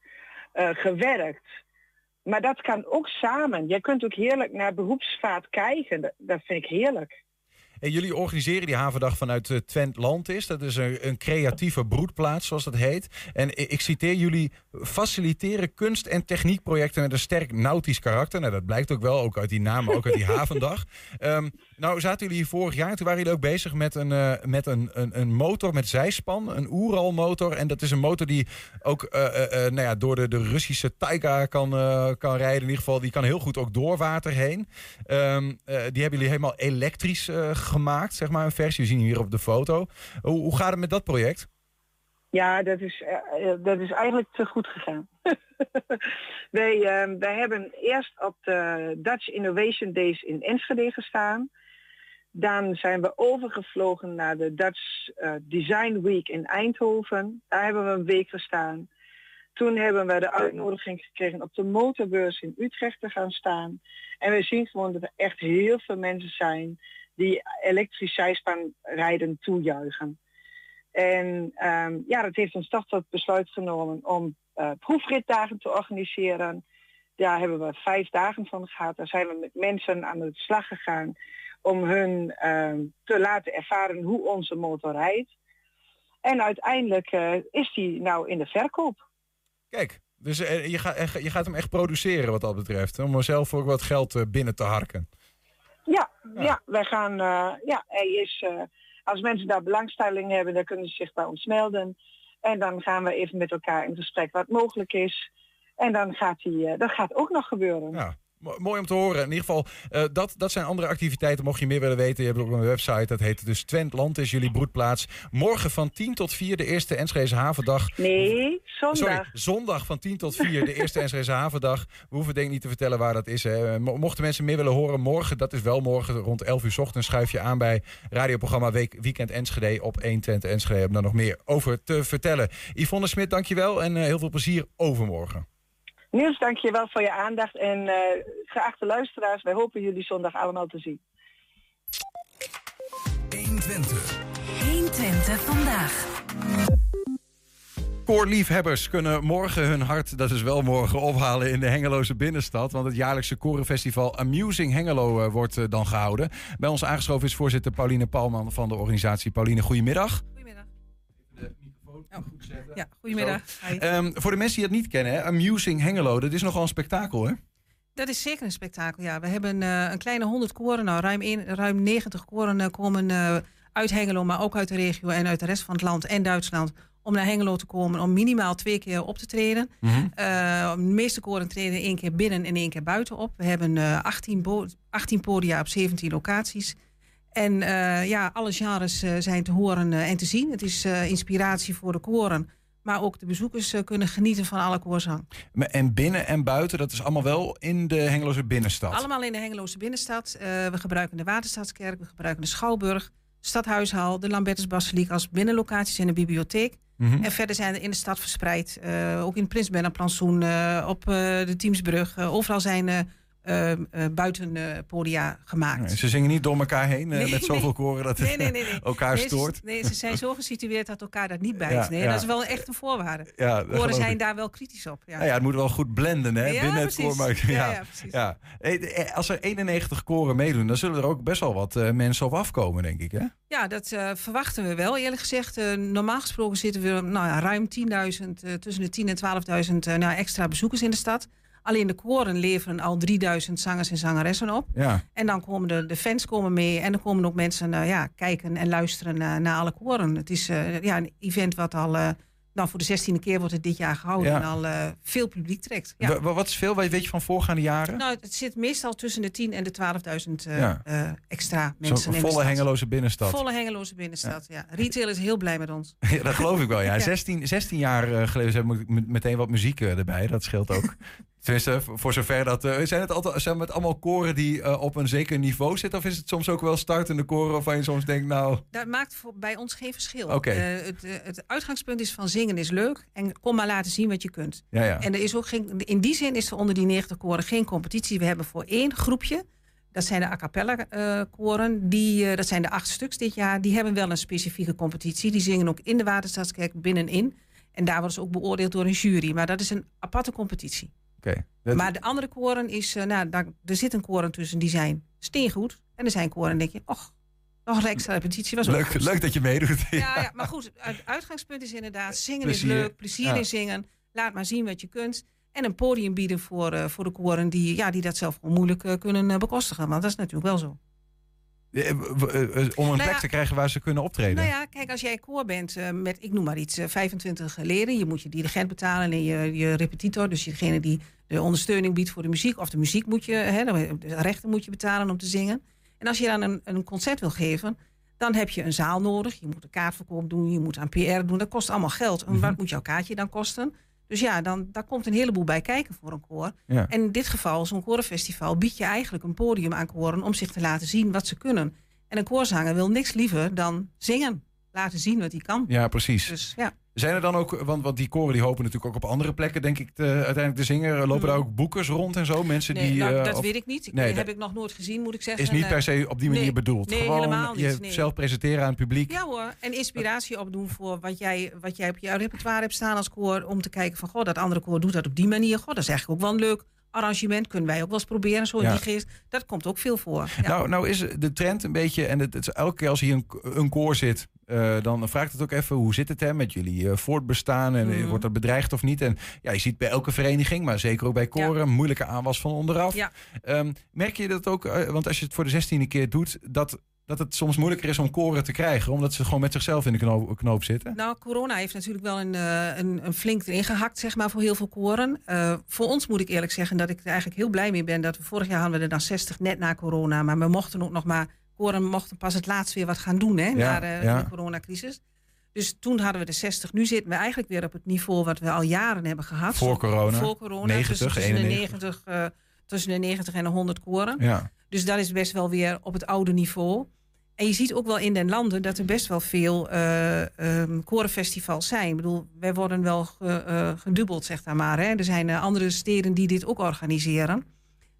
eh, gewerkt. Maar dat kan ook samen. Je kunt ook heerlijk naar beroepsvaart kijken. Dat, dat vind ik heerlijk. En jullie organiseren die havendag vanuit uh, Twent Landis. Dat is een, een creatieve broedplaats, zoals dat heet. En ik, citeer jullie faciliteren kunst- en techniekprojecten met een sterk nautisch karakter. Nou, dat blijkt ook wel, ook uit die naam, maar ook uit die havendag. Um, nou, zaten jullie hier vorig jaar, toen waren jullie ook bezig met een, uh, met een, een, een motor met zijspan, een Oeral motor. En dat is een motor die ook uh, nou ja, door de, de Russische Taiga kan, kan rijden. In ieder geval, die kan heel goed ook door water heen. Um, die hebben jullie helemaal elektrisch gemaakt, zeg maar, een versie. We zien hier op de foto. Hoe, hoe gaat het met dat project? Ja, dat is, uh, dat is eigenlijk te goed gegaan. wij, uh, wij hebben eerst op de Dutch Innovation Days in Enschede gestaan. Dan zijn we overgevlogen naar de Dutch eh, Design Week in Eindhoven. Daar hebben we een week gestaan. Toen hebben we de uitnodiging gekregen op de motorbeurs in Utrecht te gaan staan. En we zien gewoon dat er echt heel veel mensen zijn die elektrisch zijspanrijden toejuichen. En ehm, ja, dat heeft ons toch tot besluit genomen om uh, proefritdagen te organiseren. Daar hebben we vijf dagen van gehad. Daar zijn we met mensen aan de slag gegaan om hun ehm, te laten ervaren hoe onze motor rijdt. En uiteindelijk eh, is die nou in de verkoop. Kijk, dus eh, je, gaat, je gaat hem echt produceren wat dat betreft. Om zelf ook wat geld binnen te harken. Ja, ja. wij gaan, ja, hij is, als mensen daar belangstelling hebben, dan kunnen ze zich bij ons melden. En dan gaan we even met elkaar in gesprek wat mogelijk is. En dan gaat, die, dat gaat ook nog gebeuren. Ja. Mooi om te horen. In ieder geval, uh, dat, dat zijn andere activiteiten. Mocht je meer willen weten, je hebt ook een website. Dat heet dus Twentland is jullie broedplaats. Morgen van 10 tot 4 de eerste Enschede Havendag. Nee, zondag. Sorry, zondag van 10 tot 4 de eerste Enschede Havendag. We hoeven denk ik niet te vertellen waar dat is. Hè. Mochten mensen meer willen horen, morgen, dat is wel morgen rond 11 uur s ochtends, schuif je aan bij radioprogramma Week, Weekend Enschede op 1 Twente Enschede. Om daar nog meer over te vertellen. Yvonne Smit, dankjewel en uh, heel veel plezier overmorgen. Niels, dank je wel voor je aandacht. En uh, geachte luisteraars, wij hopen jullie zondag allemaal te zien. 120. 120 vandaag. Koorliefhebbers kunnen morgen hun hart, dat is wel morgen, ophalen in de Hengeloze binnenstad. Want het jaarlijkse korenfestival Amusing Hengelo uh, wordt uh, dan gehouden. Bij ons aangeschoven is voorzitter Pauline Palman van de organisatie. Pauline, goedemiddag. Oh. Ja, goedemiddag. Um, voor de mensen die het niet kennen, hè, Amusing Hengelo, dat is nogal een spektakel, hè? Dat is zeker een spektakel, ja. We hebben uh, een kleine 100 koren, nou ruim, een, ruim 90 koren uh, komen uh, uit Hengelo, maar ook uit de regio en uit de rest van het land en Duitsland. Om naar Hengelo te komen, om minimaal twee keer op te treden. Mm -hmm. de meeste koren treden één keer binnen en één keer buiten op. We hebben 18, 18 podia op 17 locaties. En uh, ja, alle genres uh, zijn te horen uh, en te zien. Het is inspiratie voor de koren. Maar ook de bezoekers kunnen genieten van alle koorzang. En binnen en buiten, dat is allemaal wel in de Hengeloze binnenstad? Allemaal in de Hengeloze binnenstad. we gebruiken de Waterstaatskerk, we gebruiken de Schouwburg, Stadhuishal, de Lambertusbasiliek als binnenlocaties en de bibliotheek. Mm -hmm. En verder zijn er in de stad verspreid, ook in Prins Plantsoen, op de Teamsbrug. overal zijn uh, uh, buiten uh, podia gemaakt. Nee, ze zingen niet door elkaar heen nee, met zoveel koren dat het elkaar stoort. Ze, nee, ze zijn zo gesitueerd dat elkaar dat niet bijt. Ja, dat is wel echt een voorwaarde. Ja, koren zijn ik. daar wel kritisch op. Ja. Nou ja, het moet wel goed blenden hè, binnen precies. het ja, ja. Als er 91 koren meedoen, dan zullen er ook best wel wat mensen op afkomen, denk ik. Hè? Ja, dat verwachten we wel. Eerlijk gezegd, normaal gesproken zitten we nou, ruim 10.000, tussen de 10.000 en 12.000 nou, extra bezoekers in de stad. Alleen de koren leveren al 3000 zangers en zangeressen op. Ja. En dan komen de, de fans komen mee. En dan komen ook mensen uh, ja, kijken en luisteren naar, naar alle koren. Het is uh, ja, een event wat al... Nou, voor de zestiende keer wordt het dit jaar gehouden ja. en al uh, veel publiek trekt. Ja. Wat is veel? Weet je van voorgaande jaren? Nou, het zit meestal tussen de 10 en de 12.000 uh, ja. uh, extra mensen. Zo'n volle hengeloze binnenstad. Volle hengeloze binnenstad, ja. ja. Retail is heel blij met ons. Ja, dat geloof ik wel, ja. 16, 16 jaar geleden hebben we meteen wat muziek erbij. Dat scheelt ook. Tenminste, voor zover dat. Uh, zijn, het altijd, zijn het allemaal koren die uh, op een zeker niveau zitten? Of is het soms ook wel startende koren waarvan je soms denkt, nou. Dat maakt voor, bij ons geen verschil. Okay. Uh, het, het, uitgangspunt is van zingen is leuk. En kom maar laten zien wat je kunt. Ja, ja. En er is ook geen, in die zin is er onder die 90 koren geen competitie. We hebben voor één groepje. Dat zijn de a cappella koren. Die, dat zijn de acht stuks dit jaar. Die hebben wel een specifieke competitie. Die zingen ook in de Waterstaatskerk binnenin. En daar worden ze ook beoordeeld door een jury. Maar dat is een aparte competitie. Okay. Dat... Maar de andere koren is, uh, nou, daar, er zit een koren tussen die zijn steengoed. En er zijn koren denk je, och, nog een extra repetitie was leuk, ook leuk dat je meedoet. Ja, ja, maar goed, het uitgangspunt is inderdaad, zingen plezier. is leuk, plezier ja. in zingen. Laat maar zien wat je kunt. En een podium bieden voor, uh, voor de koren die, ja, die dat zelf gewoon moeilijk uh, kunnen bekostigen. Want dat is natuurlijk wel zo. Om een nou plek te krijgen waar ze kunnen optreden. Nou ja, kijk, als jij koor bent uh, met, ik noem maar iets, uh, 25 leden. Je moet je dirigent betalen en je, je repetitor. Dus degene die de ondersteuning biedt voor de muziek. Of de muziek moet je, hè, de rechten moet je betalen om te zingen. En als je dan een, een concert wil geven, dan heb je een zaal nodig. Je moet een kaartverkoop doen, je moet aan PR doen. Dat kost allemaal geld. En wat moet jouw kaartje dan kosten? Dus ja, dan, daar komt een heleboel bij kijken voor een koor. Ja. En in dit geval, zo'n korenfestival, biedt je eigenlijk een podium aan koren om zich te laten zien wat ze kunnen. En een koorzanger wil niks liever dan zingen. Laten zien wat hij kan. Ja, precies. Dus ja. Zijn er dan ook, want, want die koren die hopen natuurlijk ook op andere plekken, denk ik, te, uiteindelijk te zingen. Lopen daar ook boekers rond en zo? Mensen Nee, die. nou, eh, dat of- weet ik niet. Ik, Nee, heb ik nog nooit gezien, moet ik zeggen. is niet Eh, per se op die manier nee, bedoeld. nee, Gewoon helemaal niet, je zelf presenteren aan het publiek. Ja hoor, en inspiratie opdoen voor wat jij, wat jij op jouw repertoire hebt staan als koor. Om te kijken van, goh, dat andere koor doet dat op die manier. Goh, dat is eigenlijk ook wel een leuk arrangement. Kunnen wij ook wel eens proberen, zo in Ja. die geest. Dat komt ook veel voor. Ja. Nou, nou is de trend een beetje, en het, het is elke keer als hier een, een koor zit, eh, dan vraagt het ook even hoe zit het hè, met jullie eh, voortbestaan en eh, Mhm. wordt dat bedreigd of niet? En ja, je ziet bij elke vereniging, maar zeker ook bij koren, moeilijke aanwas van onderaf. Ehm, merk je dat ook, want als je het voor de zestiende keer doet, dat, dat het soms moeilijker is om koren te krijgen, omdat ze gewoon met zichzelf in de knoop, knoop zitten? Nou, corona heeft natuurlijk wel een, eh, een, een flink erin gehakt, zeg maar, voor heel veel koren. Eh, voor ons moet ik eerlijk zeggen dat ik er eigenlijk heel blij mee ben. Dat we vorig jaar hadden we er dan 60 net na corona. Maar we mochten ook nog maar, koren mochten pas het laatst weer wat gaan doen, hè, Ja, na de, ja. de coronacrisis. Dus toen hadden we de 60. Nu zitten we eigenlijk weer op het niveau wat we al jaren hebben gehad. Voor corona? Voor corona. 90, tussen, tussen, de 91. 90, eh, tussen de 90 en de 100 koren. Ja. Dus dat is best wel weer op het oude niveau. En je ziet ook wel in den landen dat er best wel veel eh ehm, korenfestivals zijn. Ik bedoel, wij worden wel ge- eh, gedubbeld, zeg maar. maar. Hè. Er zijn eh, andere steden die dit ook organiseren.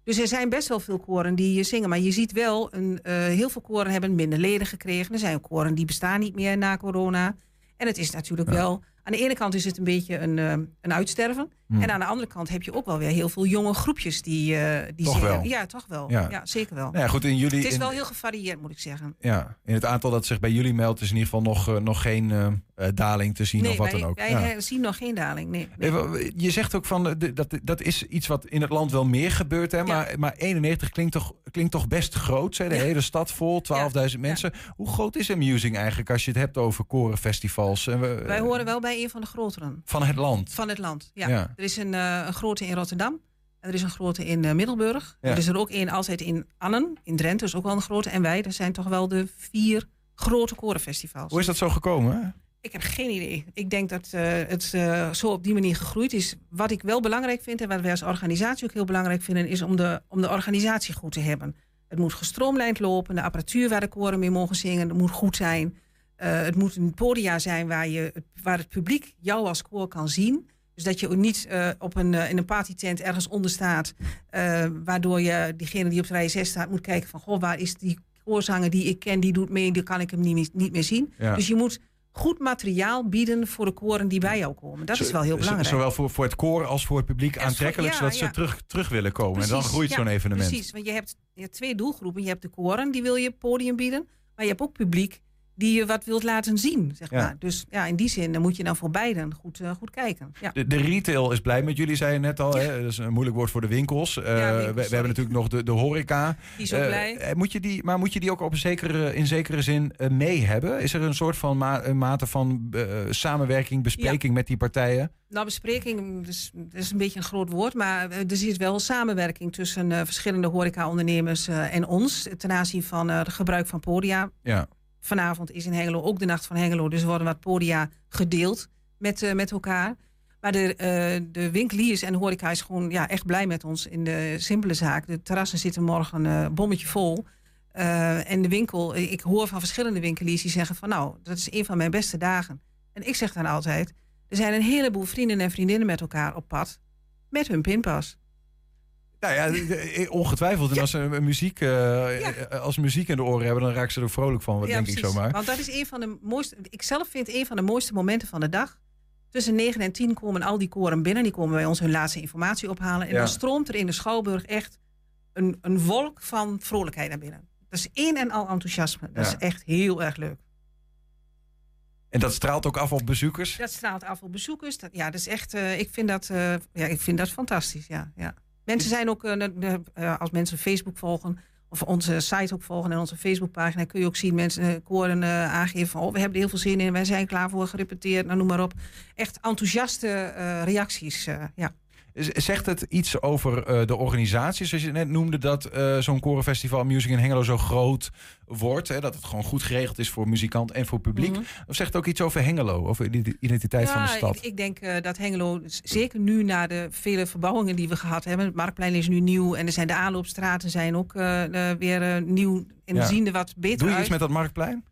Dus er zijn best wel veel koren die zingen. Maar je ziet wel, een, heel veel koren hebben minder leden gekregen. Er zijn koren die bestaan niet meer na corona. En het is natuurlijk wel... Aan de ene kant is het een beetje een, eh, een uitsterven. Hmm. En aan de andere kant heb je ook wel weer heel veel jonge groepjes die, eh, die Toch zingen. wel? Ja, toch wel. Ja. Ja, zeker wel. Nou ja, goed, in jullie... Het is in- wel heel gevarieerd, moet ik zeggen. Ja, in het aantal dat zich bij jullie meldt is in ieder geval nog, eh, nog geen daling te zien nee, of wat wij, dan ook. wij Ja. zien nog geen daling. Nee, nee. Even, Je zegt ook van, de- dat, dat is iets wat in het land wel meer gebeurt. Hè? Maar, maar 91 klinkt toch, klinkt toch best groot. Hè? De hele stad vol, 12.000 mensen. Hoe groot is Amusing eigenlijk als je het hebt over korenfestivals? En we- Wij horen wel bij een van de grotere Van het land. van het land. Ja. Ja. Er is een, eh, een grote in Rotterdam. En er is een grote in eh, Middelburg. Ja. Er is er ook een altijd in Annen, in Drenthe. is ook wel een grote. En wij, dat zijn toch wel de vier grote korenfestivals. Hoe is dat zo gekomen? hè? Ik heb geen idee. Ik denk dat eh, het zo op die manier gegroeid is. Wat ik wel belangrijk vind en wat wij als organisatie ook heel belangrijk vinden, is om de, om de organisatie goed te hebben. Het moet gestroomlijnd lopen. De apparatuur waar de koren mee mogen zingen, dat moet goed zijn. Eh, het moet een podia zijn waar, je, het- waar het publiek jou als koor kan zien. Dus dat je niet eh, op een, eh, in een partytent ergens onder staat. waardoor je diegene die op rij 6 staat moet kijken van... Goh, waar is die koorzanger die ik ken, die doet mee, die kan ik hem niet, meer- niet meer zien. Ja. Dus je moet goed materiaal bieden voor de koren die bij jou komen. Dat is wel heel belangrijk. Zowel voor, voor het koor als voor het publiek aantrekkelijk, ja, zodat ze terug, terug willen komen. en dan groeit zo'n evenement. Precies, want je hebt, je hebt twee doelgroepen. Je hebt de koren, die wil je podium bieden. Maar je hebt ook publiek die je wat wilt laten zien. Zeg Ja. maar. Dus ja, in die zin dan moet je dan voor beiden goed, eh, goed kijken. Ja. De, de retail is blij met jullie, zei je net al. Hè? Dat is een moeilijk woord voor de winkels. Eh, winkels, we, hebben natuurlijk nog de, de horeca. Die is ook Eh, blij. moet je die, maar moet je die ook op een zekere, in zekere zin eh, mee hebben? Is er een soort van ma- een mate van samenwerking, bespreking met die partijen? Nou, bespreking dat is een beetje een groot woord. Maar er zit wel samenwerking tussen eh, verschillende horeca-ondernemers eh, en ons. Ten aanzien van eh, het gebruik van podia. Ja. Vanavond is in Hengelo ook de Nacht van Hengelo. Dus er worden wat podia gedeeld met, eh, met elkaar. Maar de, eh, de winkeliers en de horeca is gewoon ja, echt blij met ons in de simpele zaak. De terrassen zitten morgen eh bommetje vol. En de winkel, ik hoor van verschillende winkeliers die zeggen van nou, dat is een van mijn beste dagen. En ik zeg dan altijd, er zijn een heleboel vrienden en vriendinnen met elkaar op pad. Met hun pinpas. Nou ja, de- ongetwijfeld. En als ze muziek, eh, eh, als muziek in de oren hebben, dan raken ze er vrolijk van, wat Ja, denk ik zomaar. Want dat is een van de mooiste. Ik zelf vind een van de mooiste momenten van de dag. Tussen 9 en 10 komen al die koren binnen. Die komen bij ons hun laatste informatie ophalen. En Ja. dan stroomt er in de Schouwburg echt een, een wolk van vrolijkheid naar binnen. Dat is één en al enthousiasme. Dat is echt heel erg leuk. En dat straalt ook af op bezoekers. Dat straalt af op bezoekers. Dat, ja, dat is echt. eh, ik, vind dat, eh, ja, ik vind dat fantastisch. Ja, ja. Mensen zijn ook, eh, de- eh, als mensen Facebook volgen, of onze site ook volgen en onze Facebookpagina, kun je ook zien mensen eh, koren eh, aangeven van, oh, we hebben er heel veel zin in, wij zijn klaar voor, gerepeteerd, nou, noem maar op. Echt enthousiaste eh, reacties. eh, ja. Zegt het iets over eh, de organisatie? Zoals je net noemde, dat eh, zo'n korenfestival Music in Hengelo zo groot wordt. Hè? Dat het gewoon goed geregeld is voor muzikant en voor publiek. Mhm. Of zegt het ook iets over Hengelo? Over de identiteit van de stad? Ik, ik denk eh, dat Hengelo, zeker nu na de vele verbouwingen die we gehad hebben. Het Marktplein is nu nieuw en er zijn de aanloopstraten zijn ook weer nieuw. En Ja. zien er wat beter Doe je uit. iets met dat marktplein?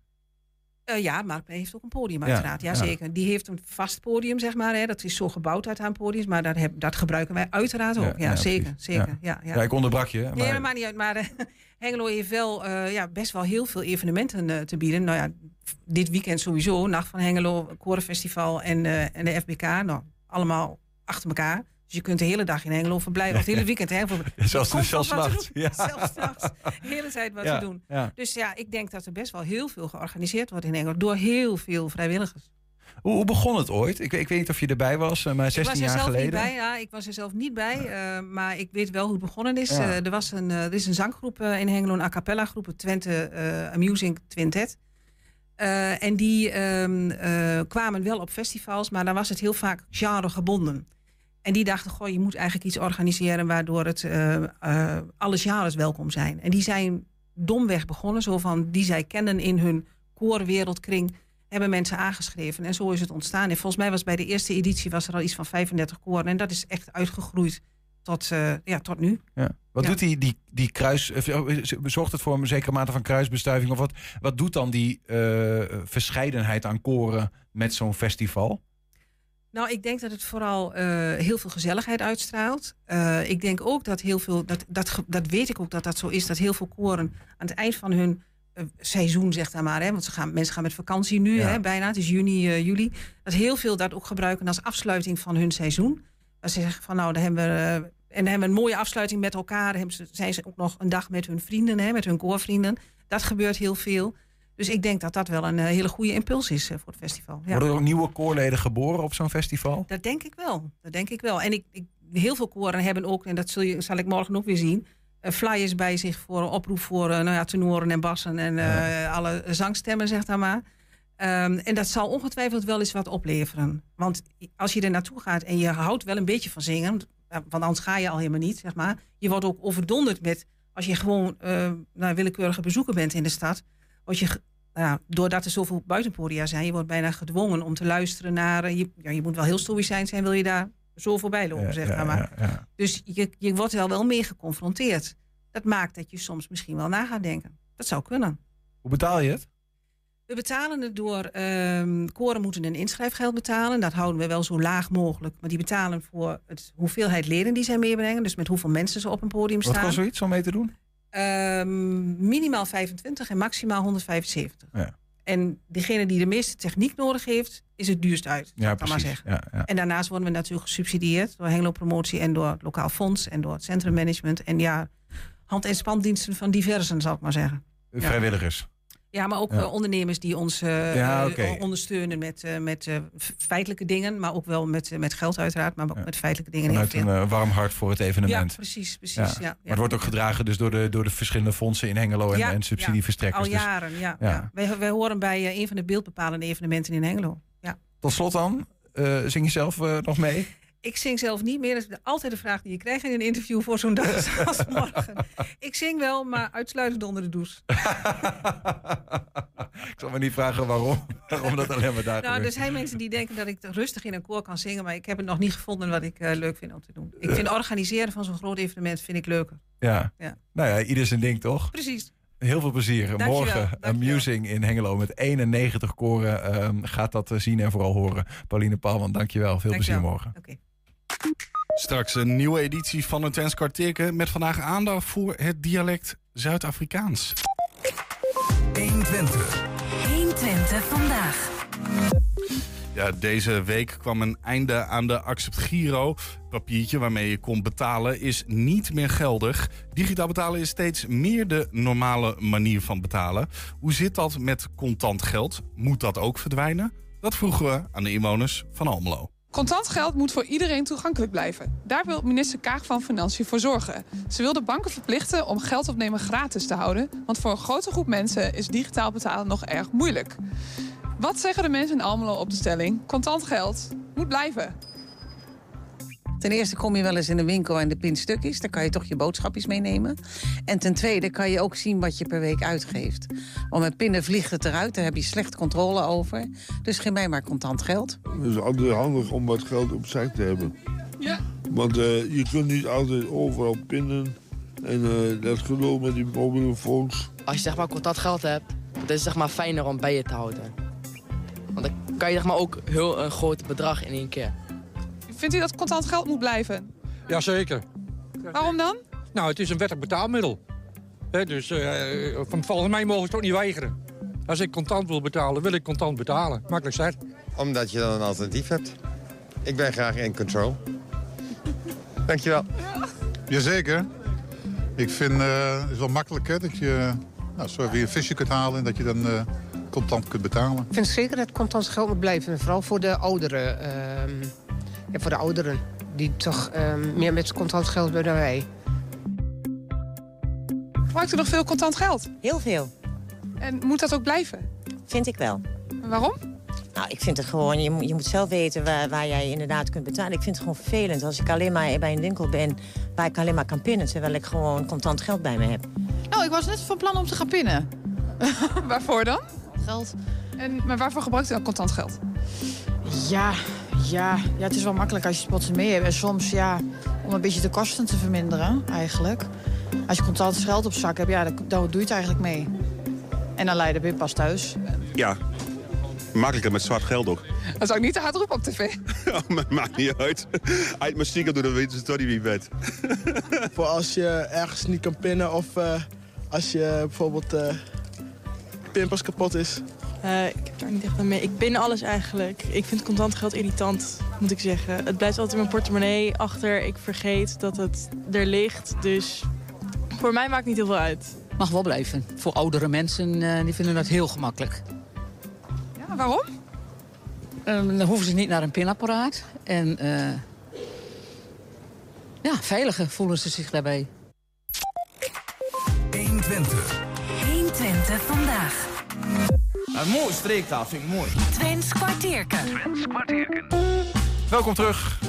Eh, ja, Marktplein heeft ook een podium uiteraard. Ja, ja. zeker. Die heeft een vast podium, zeg maar. Hè. Dat is zo gebouwd uit aan podiums. Maar dat, heb, dat gebruiken wij uiteraard ook. Ja, ja, zeker. zeker. Ja. Ja. Ik onderbrak je. Nee, maar- maakt niet uit. Maar eh, Hengelo heeft wel eh, ja, best wel heel veel evenementen te bieden. Nou ja, dit weekend sowieso. Nacht van Hengelo, Korenfestival en, en de FBK. Nou, allemaal achter elkaar. Dus je kunt de hele dag in Hengelo verblijven. Of het hele weekend. Hè, zelfs- komt zelfs nachts, ja. Zelfs nachts. De hele tijd wat Ja, te doen. ja. Dus ja, ik denk dat er best wel heel veel georganiseerd wordt in Hengelo. Door heel veel vrijwilligers. Hoe, hoe begon het ooit? Ik, ik weet niet of je erbij was, eh, maar Ik 16 was er jaar zelf geleden. niet bij. Ja, ik was er zelf niet bij. eh, maar ik weet wel hoe het begonnen is. Eh, er, was een, er is een zanggroep in Hengelo, een a cappella groep, het Twente Amusing Twintet. En die ehm, eh, kwamen wel op festivals, maar dan was het heel vaak genregebonden. En die dachten, goh, je moet eigenlijk iets organiseren waardoor het alle genres welkom zijn. En die zijn domweg begonnen, zo van die zij kennen in hun koorwereldkring, hebben mensen aangeschreven. En zo is het ontstaan. En volgens mij was bij de eerste editie was er al iets van 35 koren. En dat is echt uitgegroeid tot, eh, ja, tot nu. Ja. Wat Ja. doet die, die, die kruis... Zorgt het voor een zekere mate van kruisbestuiving? Of wat, wat doet dan die verscheidenheid aan koren met zo'n festival? Nou, ik denk dat het vooral eh, heel veel gezelligheid uitstraalt. Eh, ik denk ook dat heel veel, dat, dat, dat weet ik ook dat dat zo is, dat heel veel koren aan het eind van hun eh, seizoen, zeg dan maar, hè, want ze gaan, mensen gaan met vakantie nu, Ja. hè, bijna, het is juni, juli, dat heel veel dat ook gebruiken als afsluiting van hun seizoen. Dat ze zeggen van nou, dan hebben we, en dan hebben we een mooie afsluiting met elkaar. Dan hebben ze, zijn ze ook nog een dag met hun vrienden, hè, met hun koorvrienden. Dat gebeurt heel veel. Dus ik denk dat dat wel een eh, hele goede impuls is eh, voor het festival. Ja. Worden er ook nieuwe koorleden geboren op zo'n festival? Dat denk ik wel. Dat denk ik wel. En ik, ik, heel veel koren hebben ook, en dat zul je, zal ik morgen ook weer zien, eh, flyers bij zich voor een oproep voor nou ja, tenoren en bassen en alle zangstemmen, zeg dan maar. Ehm, en dat zal ongetwijfeld wel eens wat opleveren. Want als je er naartoe gaat en je houdt wel een beetje van zingen, want anders ga je al helemaal niet, zeg maar. Je wordt ook overdonderd met, als je gewoon eh nou, willekeurige bezoeker bent in de stad, je, nou doordat er zoveel buitenpodia zijn, je wordt bijna gedwongen om te luisteren naar. eh, Je, ja, je moet wel heel stoïcijn zijn, wil je daar zo voorbij lopen, Ja, zeg maar. maar. ja, ja. Dus je, je wordt wel wel meer geconfronteerd. Dat maakt dat je soms misschien wel na gaat denken. Dat zou kunnen. Hoe betaal je het? We betalen het door. ehm koren moeten een inschrijfgeld betalen. Dat houden we wel zo laag mogelijk. Maar die betalen voor het hoeveelheid leden die zij meebrengen. Dus met hoeveel mensen ze op een podium Wat staan. kost zoiets om mee te doen? Ehm, minimaal 25 en maximaal 175. Ja. En degene die de meeste techniek nodig heeft, is het duurst uit. Ja, dan maar precies. zeggen. Ja, ja. En daarnaast worden we natuurlijk gesubsidieerd door Hengelo Promotie en door het Lokaal Fonds en door het Centrummanagement. En ja, hand- en spandiensten van diversen, zal ik maar zeggen. Vrijwilligers. Ja, maar ook Ja. eh, ondernemers die ons Ja, oké. ondersteunen met, met feitelijke dingen, maar ook wel met, met geld uiteraard, maar ook Ja. met feitelijke dingen. veel. een warm hart voor het ja, evenement. precies, precies. Ja. Ja. Ja, Maar het wordt ook gedragen dus door de, door de verschillende fondsen in Hengelo en, en subsidieverstrekkers. Al Dus jaren, ja. Wij, wij horen bij een van de beeldbepalende evenementen in Hengelo. Ja. tot slot dan, zing je zelf nog mee? Ik zing zelf niet meer. Dat is altijd de vraag die je krijgt in een interview voor zo'n dag als morgen. Ik zing wel, maar uitsluitend onder de douche. Ik zal me niet vragen waarom. waarom dat alleen maar daar Nou, er zijn mensen die denken dat ik rustig in een koor kan zingen, maar ik heb het nog niet gevonden wat ik eh, leuk vind om te doen. Ik vind organiseren van zo'n groot evenement vind ik leuker. Ja. Ja. Nou ja, ieder zijn ding toch? Precies. Heel veel plezier. Dankjewel, Morgen dankjewel. Amusing in Hengelo met 91 koren. ehm, gaat dat eh, zien en vooral horen. Pauline Paalman, dankjewel. Veel plezier morgen. Oké. Straks een nieuwe editie van het Twents Kwartierken met vandaag aandacht voor het dialect Zuid-Afrikaans. 120. 120 vandaag. Ja, deze week kwam een einde aan de Accept Giro. Papiertje waarmee je kon betalen is niet meer geldig. Digitaal betalen is steeds meer de normale manier van betalen. Hoe zit dat met contant geld? Moet dat ook verdwijnen? Dat vroegen we aan de inwoners van Almelo. Contant geld moet voor iedereen toegankelijk blijven. Daar wil minister Kaag van Financiën voor zorgen. Ze wil de banken verplichten om geld opnemen gratis te houden. Want voor een grote groep mensen is digitaal betalen nog erg moeilijk. Wat zeggen de mensen in Almelo op de stelling? Contant geld moet blijven. Ten eerste kom je wel eens in een winkel en de pin stuk is. Dan kan je toch je boodschapjes meenemen. En ten tweede kan je ook zien wat je per week uitgeeft. Want met pinnen vliegt het eruit, daar heb je slecht controle over. Dus geef mij maar contant geld. Het is altijd handig om wat geld opzij te hebben. Ja. Want eh, je kunt niet altijd overal pinnen. En eh, dat geloof met die mobiele phones. Als je zeg maar contant geld hebt, dan is het zeg maar fijner om bij je te houden. Want dan kan je zeg maar ook heel een groot bedrag in één keer. Vindt u dat contant geld moet blijven? Jazeker. Waarom dan? Nou, het is een wettig betaalmiddel. Hè, dus eh, van, volgens mij mogen ze het ook niet weigeren. Als ik contant wil betalen, wil ik contant betalen. Makkelijk zet. Omdat je dan een alternatief hebt. Ik ben graag in control. Dankjewel. Jazeker. Ik vind eh, het is wel makkelijk hè, dat je nou, zo weer een visje kunt halen en dat je dan eh, contant kunt betalen. Ik vind zeker dat contant geld moet blijven. Vooral voor de ouderen. Ja, voor de ouderen. Die toch ehm, meer met contant geld hebben dan wij. Gebruikt u nog veel contant geld? Heel veel. En moet dat ook blijven? Vind ik wel. En waarom? Nou, ik vind het gewoon, je moet, je moet zelf weten waar, waar jij inderdaad kunt betalen. Ik vind het gewoon vervelend als ik alleen maar bij een winkel ben waar ik alleen maar kan pinnen, terwijl ik gewoon contant geld bij me heb. Nou, ik was net van plan om te gaan pinnen. Waarvoor dan? Geld. En, maar waarvoor gebruikt u dan contant geld? Ja, ja, ja, het is wel makkelijk als je het mee hebt. En soms, ja, om een beetje de kosten te verminderen, eigenlijk. Als je contant geld op zak hebt, ja, dan, dan doe je het eigenlijk mee. En dan leid je weer pas thuis. Ja, makkelijker met zwart geld ook. Dat zou ik niet te hard roepen op tv. Maar maakt niet uit. Het maar stiekem doet, dan weten ze toch niet wie bent. Voor als je ergens niet kan pinnen of eh, als je bijvoorbeeld eh pinpas kapot is. Eh, ik heb daar niet echt aan mee. Ik pin alles eigenlijk. Ik vind contant geld irritant, moet ik zeggen. Het blijft altijd in mijn portemonnee achter. Ik vergeet dat het er ligt. Dus voor mij maakt het niet heel veel uit. Mag wel blijven. Voor oudere mensen, eh, die vinden dat heel gemakkelijk. Ja, waarom? Ehm, dan hoeven ze niet naar een pinapparaat. En eh, ja, veiliger voelen ze zich daarbij. 120. 120 vandaag. Een mooie streektaal vind ik mooi. Twents kwartierken. Welkom terug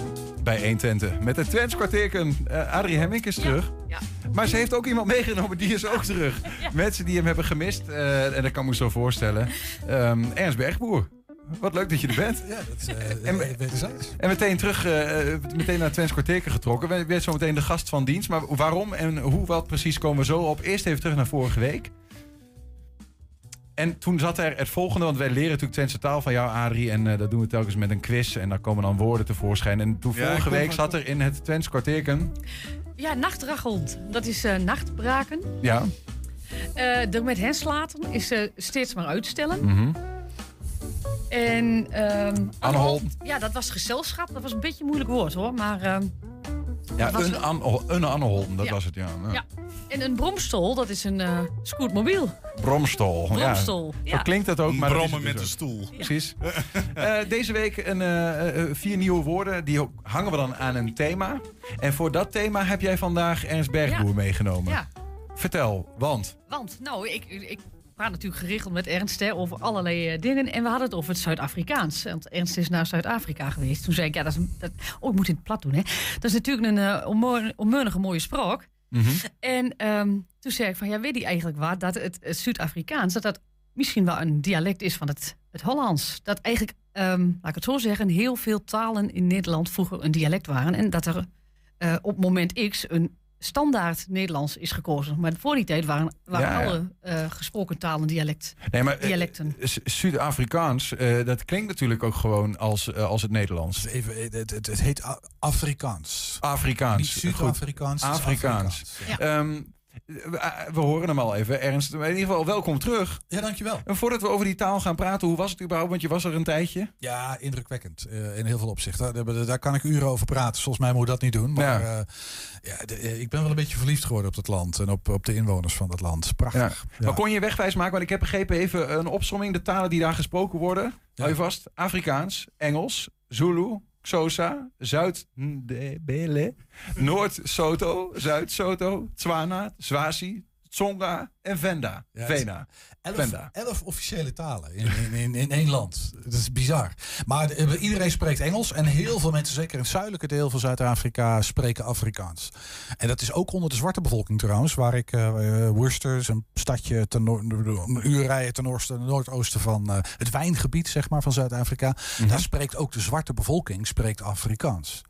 bij 120 met het Twents kwartierken. Eh, Adrie Hemmink is terug. Ja. Maar ze heeft ook iemand meegenomen, die is ook terug. Mensen die hem hebben gemist, eh, en dat kan ik me zo voorstellen. Ehm, Ernst Bergboer. Wat leuk dat je er bent. Ja, dat is En- uh, wederzijds. En meteen terug, eh, eh, meteen naar Twents kwartierken getrokken. We werd zo meteen de gast van dienst. Maar waarom en hoe, wat precies komen we zo op. Eerst even terug naar vorige week. En toen zat er het volgende, want wij leren natuurlijk Twentse taal van jou, Adrie. En eh, dat doen we telkens met een quiz. En daar komen dan woorden tevoorschijn. En toen Ja, vorige week zat er in het Twents kwartierken. Ja, nachtrachelt. Dat is eh, nachtbraken. Ja. Eh er met henslaten is eh, steeds maar uitstellen. Mhm. En ehm. Ja, dat was gezelschap. Dat was een beetje een moeilijk woord hoor. Maar ehm, Ja, Dat een, an, een Anneholden, dat Ja. was het, ja. ja. ja. En een bromstol, dat is een eh scootmobiel. Bromstol. Bromstol, Ja. ja. Zo klinkt dat ook. Maar dat is Brommen met dus een stoel. Precies. Eh, deze week een, eh, vier nieuwe woorden. Die hangen we dan aan een thema. En voor dat thema heb jij vandaag Ernst Bergboer Ja. meegenomen. Ja. Vertel, want... Want, nou, ik, ik praat natuurlijk geregeld met Ernst hè, over allerlei eh, dingen. En we hadden het over het Zuid-Afrikaans. Want Ernst is naar Zuid-Afrika geweest. Toen zei ik, ja, dat is een, dat, oh, ik moet in het plat doen, hè. Dat is natuurlijk een uh, onmeurnige mooie spraak. En ehm, toen zei ik van, ja, weet je eigenlijk wat? Dat het, het Zuid-Afrikaans, dat dat misschien wel een dialect is van het, het Hollands. Dat eigenlijk, ehm, laat ik het zo zeggen, heel veel talen in Nederland vroeger een dialect waren. En dat er eh, op moment X een standaard Nederlands is gekozen. Maar voor die tijd waren, waren Ja, ja. alle eh, gesproken talen dialect, Nee, maar eh, dialecten. S- Zuid-Afrikaans, eh, dat klinkt natuurlijk ook gewoon als, als het Nederlands. Even, het, het, het heet Afrikaans. Afrikaans. Niet Zuid-Afrikaans, Afrikaans. Afrikaans, Ehm, eh, we horen hem al even, Ernst. In ieder geval, welkom terug. Ja, dankjewel. En voordat we over die taal gaan praten, hoe was het überhaupt? Want je was er een tijdje. Ja, indrukwekkend. eh, in heel veel opzichten. Daar, kan ik uren over praten. Volgens mij moet dat niet doen. Maar Ja. ja. ja, de- eh, ik ben wel een beetje verliefd geworden op dat land. En op, op de inwoners van dat land. Prachtig. Ja. Maar kon je wegwijs maken? Want ik heb begrepen even een opsomming. De talen die daar gesproken worden. Hou je vast. Afrikaans, Engels, Zulu, Xhosa, Zuid-Ndebele, Noord-Soto, Zuid-Soto, Tswana, Swazi, Tsonga en Venda. Ja, Vena. Elf, elf officiële talen in, in, in, in één land. Dat is bizar. Maar eh, iedereen spreekt Engels. En heel veel mensen, zeker in het zuidelijke deel van Zuid-Afrika, spreken Afrikaans. En dat is ook onder de zwarte bevolking trouwens. Waar ik, eh eh, Worcester is een stadje ten een uur rijden ten oosten, noordoosten van het wijngebied zeg maar, van Zuid-Afrika. Mhm. Daar spreekt ook de zwarte bevolking spreekt Afrikaans.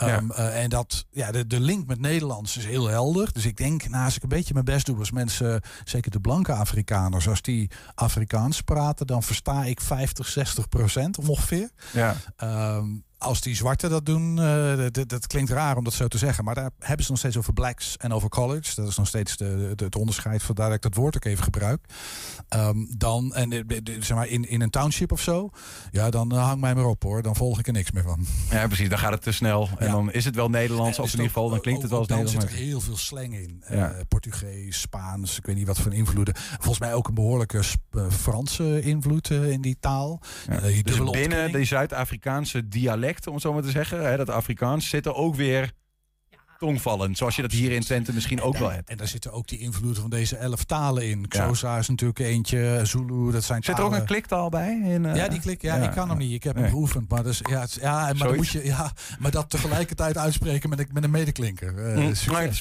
Ehm, eh, en dat, ja, de, de link met Nederlands is heel helder. Dus ik denk, nou, als ik een beetje mijn best doe als mensen, zeker de blanke Afrikaners, als die Afrikaans praten, dan versta ik 50, 60 procent ongeveer. Ja. Ehm, als die zwarten dat doen, eh, dat- klinkt raar om dat zo te zeggen, maar daar hebben ze nog steeds over blacks en over coloreds. Dat is nog steeds de, de, het onderscheid, vandaar dat ik dat woord ook even gebruik. Ehm, dan, en eh, de- de- zeg maar in, in een township of zo, ja, dan eh, hang mij maar op hoor, dan volg ik er niks meer van. Ja, precies. Dan gaat het te snel. En Ja. dan is het wel Nederlands. Is in ieder geval, dan klinkt het wel als Nederlands. zit er heel veel slang in. Ja. Portugees, Spaans, ik weet niet wat voor invloeden. Volgens mij ook een behoorlijke eh, Franse invloed in die taal. Ja. Die Dus binnen die Zuid-Afrikaanse om het zo maar te zeggen, hè, dat Afrikaans, zitten ook weer tongvallen. Zoals je dat hier in Twente misschien ook wel hebt. En daar zitten ook die invloeden van deze elf talen in. Xhosa is natuurlijk eentje, Zulu, dat zijn Zit er ook een kliktaal bij? In, eh, Ja, die klik. Ja, ik kan hem niet. Ik heb hem Nee. beoefend. Maar, dus, ja, het, ja, maar, dan moet je, ja, maar dat tegelijkertijd uitspreken met, een- met een medeklinker.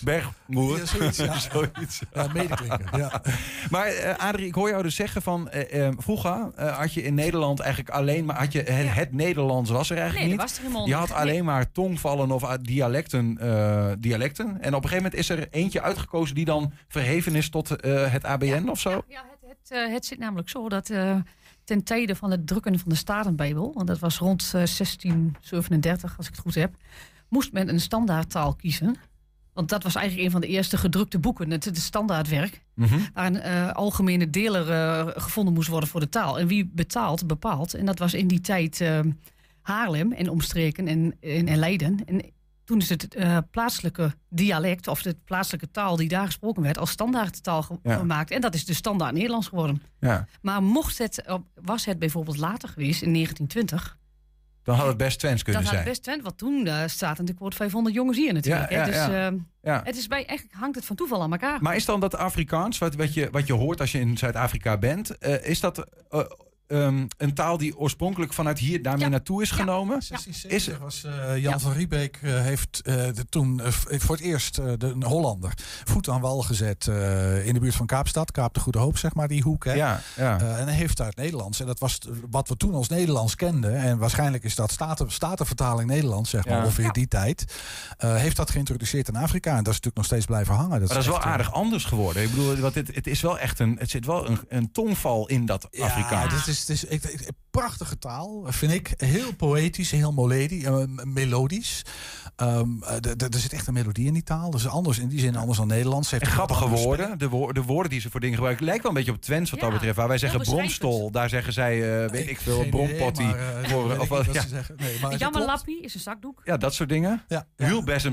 Bergmoer. Ja, zoiets, ja. Zoiets. Ja, medeklinker, ja. Maar eh, Adrie, ik hoor jou dus zeggen van... vroeger eh, had je in Nederland eigenlijk alleen maar... Had je, het, het Nederlands was er eigenlijk Nee, niet. was er je had alleen maar tongvallen of uh, dialecten, eh, dialecten. En op een gegeven moment is er eentje uitgekozen... die dan verheven is tot eh, het ABN of zo? Ja, het, het, eh, het zit namelijk zo dat eh, ten tijde van het drukken van de Statenbijbel, want dat was rond eh, 1637, als ik het goed heb, moest men een standaardtaal kiezen. Want dat was eigenlijk een van de eerste gedrukte boeken, het, het standaardwerk, Mhm. waar een eh, algemene deler eh, gevonden moest worden voor de taal. En wie betaalt, bepaalt. En dat was in die tijd eh, Haarlem en omstreken en, en, en Leiden. En toen is het eh, plaatselijke dialect of de plaatselijke taal die daar gesproken werd als standaardtaal ge- Ja. gemaakt. En dat is de standaard Nederlands geworden. Ja. Maar mocht het, was het bijvoorbeeld later geweest in 1920, Dan had het best Twents kunnen dan had zijn. het best Twent, want toen eh, staat natuurlijk wordt 500 jongens hier natuurlijk. Ja, hè. ja, dus eh, Ja. het is bij, eigenlijk hangt het van toeval aan elkaar. Maar is dan dat Afrikaans, wat, wat, je, wat je hoort als je in Zuid-Afrika bent... is dat eh, ehm, een taal die oorspronkelijk vanuit hier daarmee naartoe is genomen? Is 1670 was eh, Jan van Riebeek eh, heeft eh, de, toen voor het eerst de een Hollander voet aan wal gezet eh, in de buurt van Kaapstad, Kaap de Goede Hoop, zeg maar, die hoek. Hè. Ja, ja. En hij heeft daar het Nederlands. En dat was wat we toen als Nederlands kenden. En waarschijnlijk is dat staten, statenvertaling Nederlands, zeg maar, Ja. ongeveer die tijd. eh, heeft dat geïntroduceerd in Afrika. En dat is natuurlijk nog steeds blijven hangen. Maar dat is wel echt, aardig anders geworden. Ik bedoel, wat dit, het is wel echt een, het zit wel een, een tongval in dat Ja, Afrikaans. dit is, dit is ik, ik- prachtige taal, vind ik. Heel poëtisch, heel melodie, eh, melodisch. Ehm, eh, er zit echt een melodie in die taal. Dat is anders in die zin anders dan Nederlands. Heeft En een grappige woorden. De, woor- de woorden die ze voor dingen gebruiken lijkt wel een beetje op Twents wat dat betreft. Waar wij zeggen bromstol, daar zeggen zij, eh, weet ik veel, of ik wat, wat ja. ze zeggen. Nee, maar het Jammer klopt. lappie is een zakdoek. ja, dat soort dingen. Ja,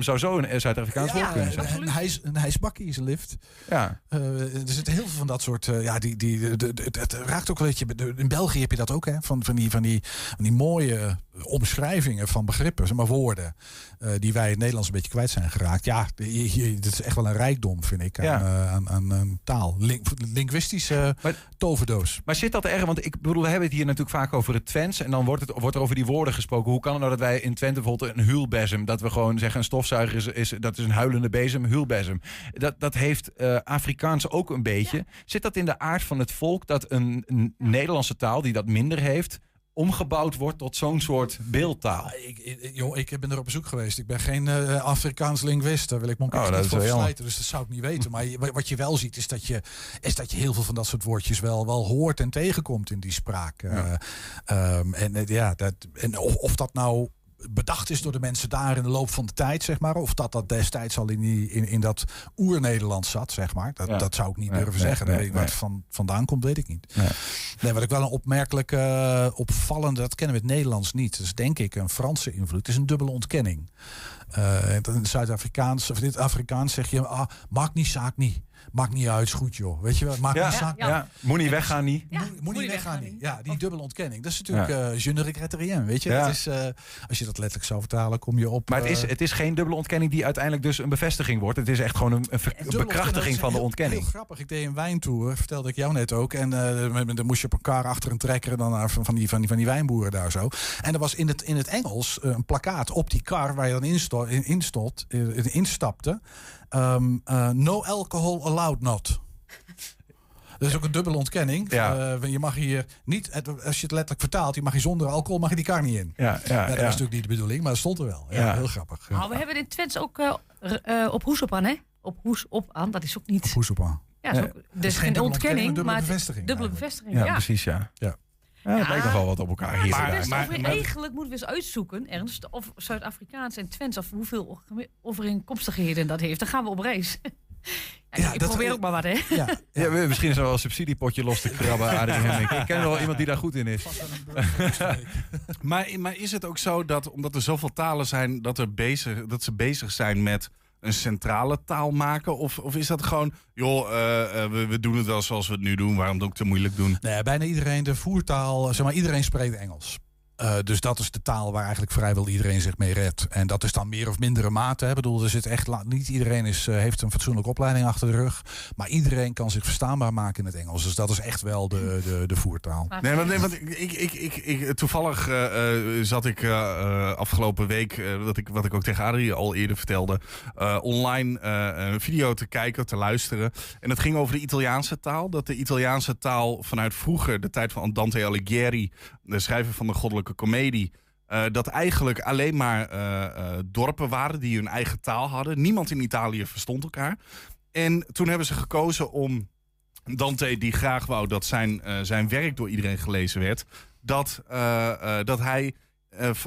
zou zo een Zuid-Afrikaans woord kunnen zijn. en hij is een hijsbakkie is een lift. Ja. Er zitten heel veel van dat soort. ja, die, die, de, de- de- het raakt ook een beetje. de- In België heb je dat ook, hè? Van, van, die, van, die, van die mooie omschrijvingen van begrippen, zeg maar woorden. eh, die wij in het Nederlands een beetje kwijt zijn geraakt. Ja, je, je- dit is echt wel een rijkdom, vind ik, aan, Ja. eh, aan, aan, aan taal. Link, linguïstische toverdoos. Maar zit dat er erg? Want ik bedoel, we hebben het hier natuurlijk vaak over het Twents. En dan wordt, het, wordt er over die woorden gesproken. Hoe kan het nou dat wij in Twente bijvoorbeeld een huulbezem... dat we gewoon zeggen een stofzuiger is, is, dat is een huilende bezem, huulbezem. Dat, dat heeft eh, Afrikaans ook een beetje. Zit dat in de aard van het volk dat een, een Nederlandse taal... die dat minder heeft, omgebouwd wordt tot zo'n soort beeldtaal? Ik, ik, joh, ik ben er op bezoek geweest. Ik ben geen eh, Afrikaans linguist. Daar wil ik me Oh, niet voor verslijten. Dus dat zou ik niet weten. Maar je- wat je wel ziet is dat je, is dat je heel veel van dat soort woordjes wel, wel hoort en tegenkomt in die spraak. Eh, ehm, en eh, ja, dat, en of, of dat nou bedacht is door de mensen daar in de loop van de tijd, zeg maar. Of dat dat destijds al in, die, in, in dat oer-Nederland zat, zeg maar. Dat, Ja. dat zou ik niet Nee, durven nee, zeggen. nee, waar het van, vandaan komt, weet ik niet. Nee. Nee, wat ik wel een opmerkelijk eh, opvallende, dat kennen we het Nederlands niet. Dat is denk ik een Franse invloed. Het is een dubbele ontkenning. Eh, in het Zuid-Afrikaans of in het Afrikaans zeg je, ah, maakt niet, zaak niet. Maakt niet uit, is goed joh. Weet je wel, maakt Ja, niet zak. ja. Moet niet weggaan niet. Moet, moet niet weggaan niet. Ja, die dubbele ontkenning. Dat is natuurlijk eh je ne regrette rien, weet je. Ja. Dat is, eh, als je dat letterlijk zou vertalen, kom je op... Maar het is, eh, het is geen dubbele ontkenning die uiteindelijk dus een bevestiging wordt. Het is echt gewoon een, een bekrachtiging van de Heel ontkenning. grappig. Ik deed een wijntour, vertelde ik jou net ook. En eh, met- dan moest je op een kar achter een trekker dan naar, van, van, die, van, die, van die wijnboeren daar zo. En er was in het, in het Engels eh, een plakkaat op die kar waar je dan insto, in, instond, eh, instapte. Ehm, eh, no alcohol allowed not. Dat is ook een dubbele ontkenning. Ja. Eh, je mag hier niet, het- als je het letterlijk vertaalt, je mag hier zonder alcohol mag je die kar niet in. Ja, ja, dat ja. was natuurlijk niet de bedoeling, maar dat stond er wel. Ja, Ja. heel grappig. Ja. Nou, we hebben in Twents ook eh, eh, op hoes op aan, hè? Op hoes op aan, dat is ook niet... Hoes op aan. Ja, is ook, Dat dus is geen ontkenning, ontkenning, maar dubbele bevestiging Dubbele bevestiging, Ja, ja. precies, ja. Ja. Ja, dat Ja. lijkt nog wel wat op elkaar hier. Maar, over- maar- eigenlijk moeten we eens uitzoeken, Ernst, of Zuid-Afrikaans en Twents, of hoeveel overeenkomstigheden dat heeft. Dan gaan we op reis. Ja, ik dat- probeer ook maar wat, hè? Ja, Ja, misschien is er wel een subsidiepotje los te krabben, Adrie Hemming. Ik ken wel iemand die daar goed in is. Maar, maar is het ook zo dat, omdat er zoveel talen zijn, dat, er bezig, dat ze bezig zijn met een centrale taal maken? Of, of is dat gewoon, joh, eh, eh, we, we doen het wel zoals we het nu doen, waarom ook te moeilijk doen? Nee, bijna iedereen, de voertaal, zeg maar, iedereen spreekt Engels. Eh, dus dat is de taal waar eigenlijk vrijwel iedereen zich mee redt. En dat is dan meer of mindere mate. Hè. Ik bedoel, er zit echt niet iedereen is, eh, heeft een fatsoenlijke opleiding achter de rug. Maar iedereen kan zich verstaanbaar maken in het Engels. Dus dat is echt wel de, de, de voertaal. Nee, want, nee, want ik, ik, ik, ik, toevallig eh, eh, zat ik afgelopen week, eh, wat, ik, wat ik ook tegen Adrie al eerder vertelde, eh, online eh, een video te kijken, te luisteren. En het ging over de Italiaanse taal. Dat de Italiaanse taal vanuit vroeger, de tijd van Dante Alighieri, de schrijver van de Goddelijke Comedie. eh, dat eigenlijk alleen maar eh, eh, dorpen waren die hun eigen taal hadden. Niemand in Italië verstond elkaar. En toen hebben ze gekozen om Dante, die graag wou dat zijn, zijn werk door iedereen gelezen werd, dat, dat hij